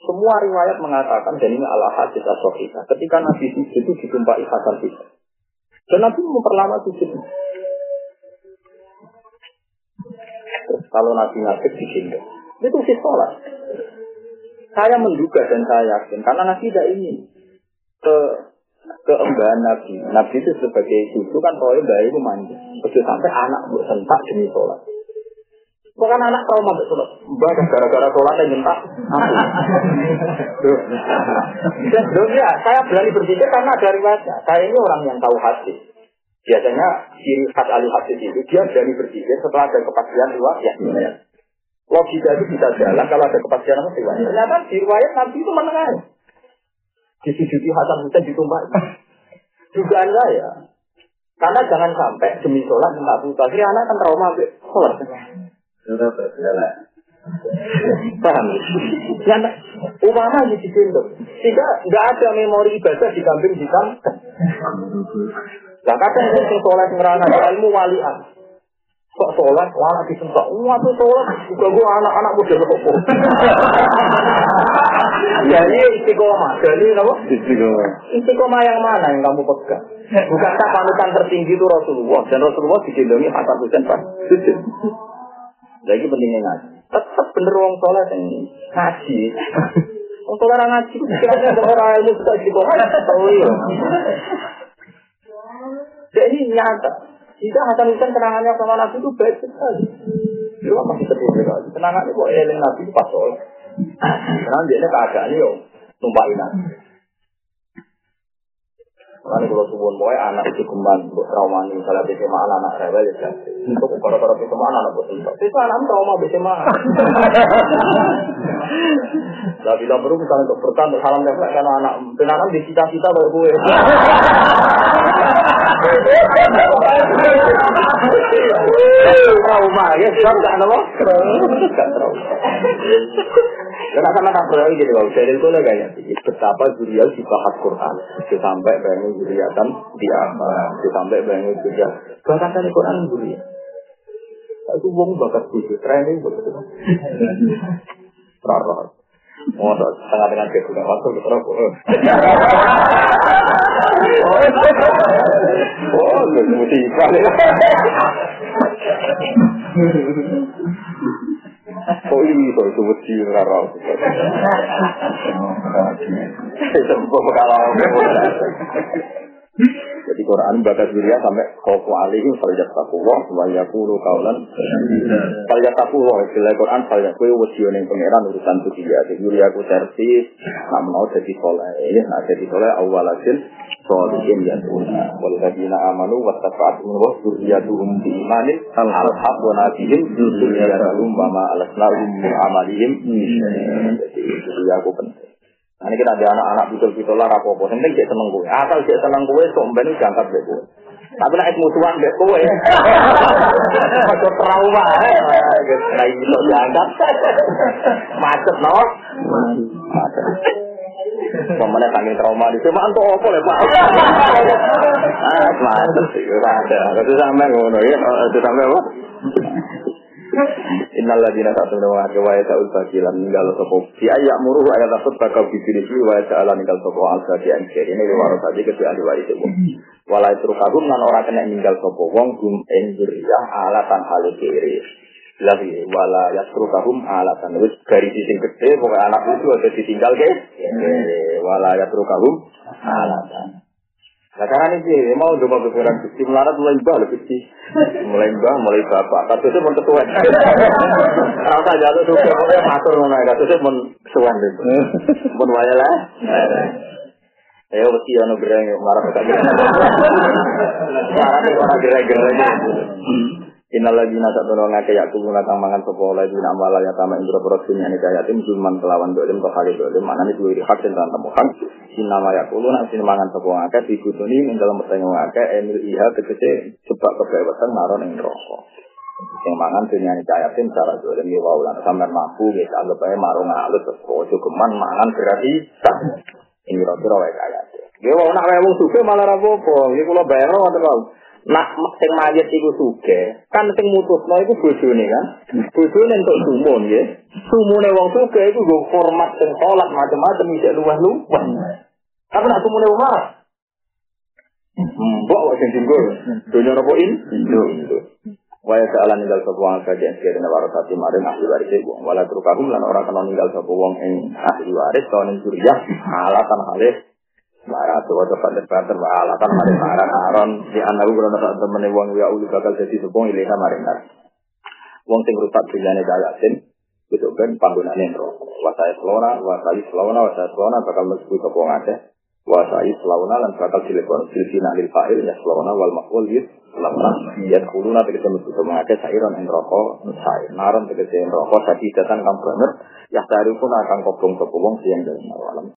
Semua riwayat mengatakan dan ini ala hadis kita. Ketika Nabi sujud itu ditumpai hasan kita. Dan Nabi memperlama sujud. Kalau Nabi ngasih sini, itu sih sholat. Saya menduga dan saya yakin karena Nabi tidak ingin ke keembahan Nabi. Nabi itu sebagai cucu kan rohnya bayi itu. Begitu sampai anak bersentak demi sholat. Bukan anak trauma mbak sholat. Mbak gara-gara sholat yang nyentak. Duh, ya, saya berani berpikir karena ada riwayatnya. Saya ini orang yang tahu hati. Biasanya ciri khas ahli hadis itu dia berani berpikir setelah ada kepastian riwayat. Ya, Logika itu bisa jalan kalau ada kepastian apa sih? Ternyata di riwayat Nabi itu menengah. Disujudi Hasan Hussein ditumpah. Dugaan saya. Karena jangan sampai demi sholat minta buta. Akhirnya anak kan trauma sholat. Paham? Ya, umama di situ. Sehingga nggak ada memori ibadah di kambing hitam. Nah kadang yang sholat ngerana ilmu walian. Kok sholat, anak disentak. Wah tuh sholat, juga gue anak-anak muda kok. Jadi istiqomah. Jadi apa? Istiqomah. Istiqomah yang mana yang kamu pegang? Bukankah panutan tertinggi itu Rasulullah dan Rasulullah digendongi Hasan Husain Pak? Lagi pentingnya ngaji. Tetap bener wong sholat <laughs> ini ngaji. Wong sholat ngaji, pikirannya orang ilmu sudah istiqomah. Tahu ya. Jadi nyata. Jika Hasan Husain kenangannya sama Nabi itu baik sekali. Itu masih sedih sekali. Kenangannya kok eling Nabi itu pas sholat. Karena dia keadaan yo tumpahin Nabi. Karena kalau suwun boy anak itu kembali buat trauma nih misalnya bisa mana anak rewel ya Untuk kalau-kalau bisa mana anak buat. Itu anak trauma bisa mana. Lah bila perlu misalnya untuk bertahan salam nempel karena anak anak di cita-cita baru gue. Trauma ya, sebab gak trauma. Karena sama tak berani jadi kalau saya itu lah kayak betapa Zuriya dibahas Quran, sampai bayangin Zuriya kan apa, sampai bayangin Zuriya. Bahkan kan Quran Zuriya. Itu wong bakat bujuk, training begitu. <laughs> Rara. Oh, setengah dengan dia sudah masuk ke rokok. Oh, lu musibah. Oh kok itu wedi ora ora. Itu kalau jadi Quran bakas dunia sampai khofu alihim faljat takuwa wa yakulu kaulan faljat takuwa istilah Quran faljat kue wasiyo yang pangeran urusan itu dia jadi dunia aku servis nak mau jadi soleh. Nak jadi soleh awal asin solihin ya tuna waladina amanu wattafa'atum wa zurriyatuhum bi imanin alhaq wa nabihim zurriyatuhum wa ma alasnahum amalihim. Jadi dunia aku penting ini kita ada anak-anak betul-betul lah rapopo. Yang penting seneng gue. Asal dia seneng gue, sok mbak ini diangkat gue. Tapi nak musuhan deh gue. Masuk trauma. Nah ini sok diangkat. Macet no. Macet. Pemenang saking trauma di sini, mantu apa ya pak? Ah, macet sih, ada. Itu sampai ngono ya, itu sampai apa? Innal ladina satu nama ke wa ta'ul bagilan ninggal sopo. Si ayak muruh ayat takut bakal bibir itu wa ta'ala ninggal sopo. Al bagi anjir ini diwaro tadi ke ahli waris itu. Walai terukagum nan orang kena ninggal sopo. Wong gum enjuriyah alatan hal kiri. Lagi wala yasrukahum alatan. Wis garis sing gede pokoknya anak itu ada ditinggal ke wala yasrukahum alatan Nah karena ini mau coba berkurang kecil melarat mulai mbah lebih kecil, mulai mbah mulai bapak. Kasusnya pun ketua. Rasa jatuh tuh pokoknya matur mana kasusnya pun kesuan deh. Pun waya lah. Ya mesti ono gereng marah tak gereng. Marah orang gereng-gereng. Inal lagi nasa tolong ngake yak kubu natang mangan nama lah ya tama indro produksi ini kaya tim zulman kelawan dolim kok kali dolim mana nih dua hak dan tentang hak sin nama ya kubu nanti mangan sopo ngake di kutuni ing dalam pertanyaan ngake emil iha tegese sebab kebebasan naron ing rokok yang mangan dunia ini kaya tim cara dolim ya wau lan mampu ya anggap aja marung alus ojo geman mangan berarti ini kira-kira wae kaya dia wau nak wae malah rapopo ini kalau bayar atau Nak sing mayit iku suge, kan sing mutusno iku bojone kan. Bojone entuk sumun ya. Sumune wong suge iku nggo format sing salat macam-macam isih luweh-luweh. Tapi nak sumune wong marah. Mbok wae sing tinggal. Dunia nopo in? Waya saala ninggal sapa wong kajian sekiranya warasati maring ahli waris iku. Wala trukahum lan ora kena ninggal sapa wong ing ahli waris to ning surya alatan halih Marah tuh waktu pada pater alatan mari marah aron di anak gue nonton temen wong ya uli bakal jadi sepung ilena maring Wong sing rusak dunyane dayatin itu kan panggonane rokok. Wasai selona, wasai selona, wasai selona bakal mlebu ke wong akeh. Wasai selona lan bakal dilebon silsina lil fa'il ya selona wal maqul yus lepas. Ya kulo nanti kita mesti mengakai sairon yang rokok, sair. Naran tegese rokok, jadi datang kang banget. Ya dari pun akan kobong sopong siang dalam malam.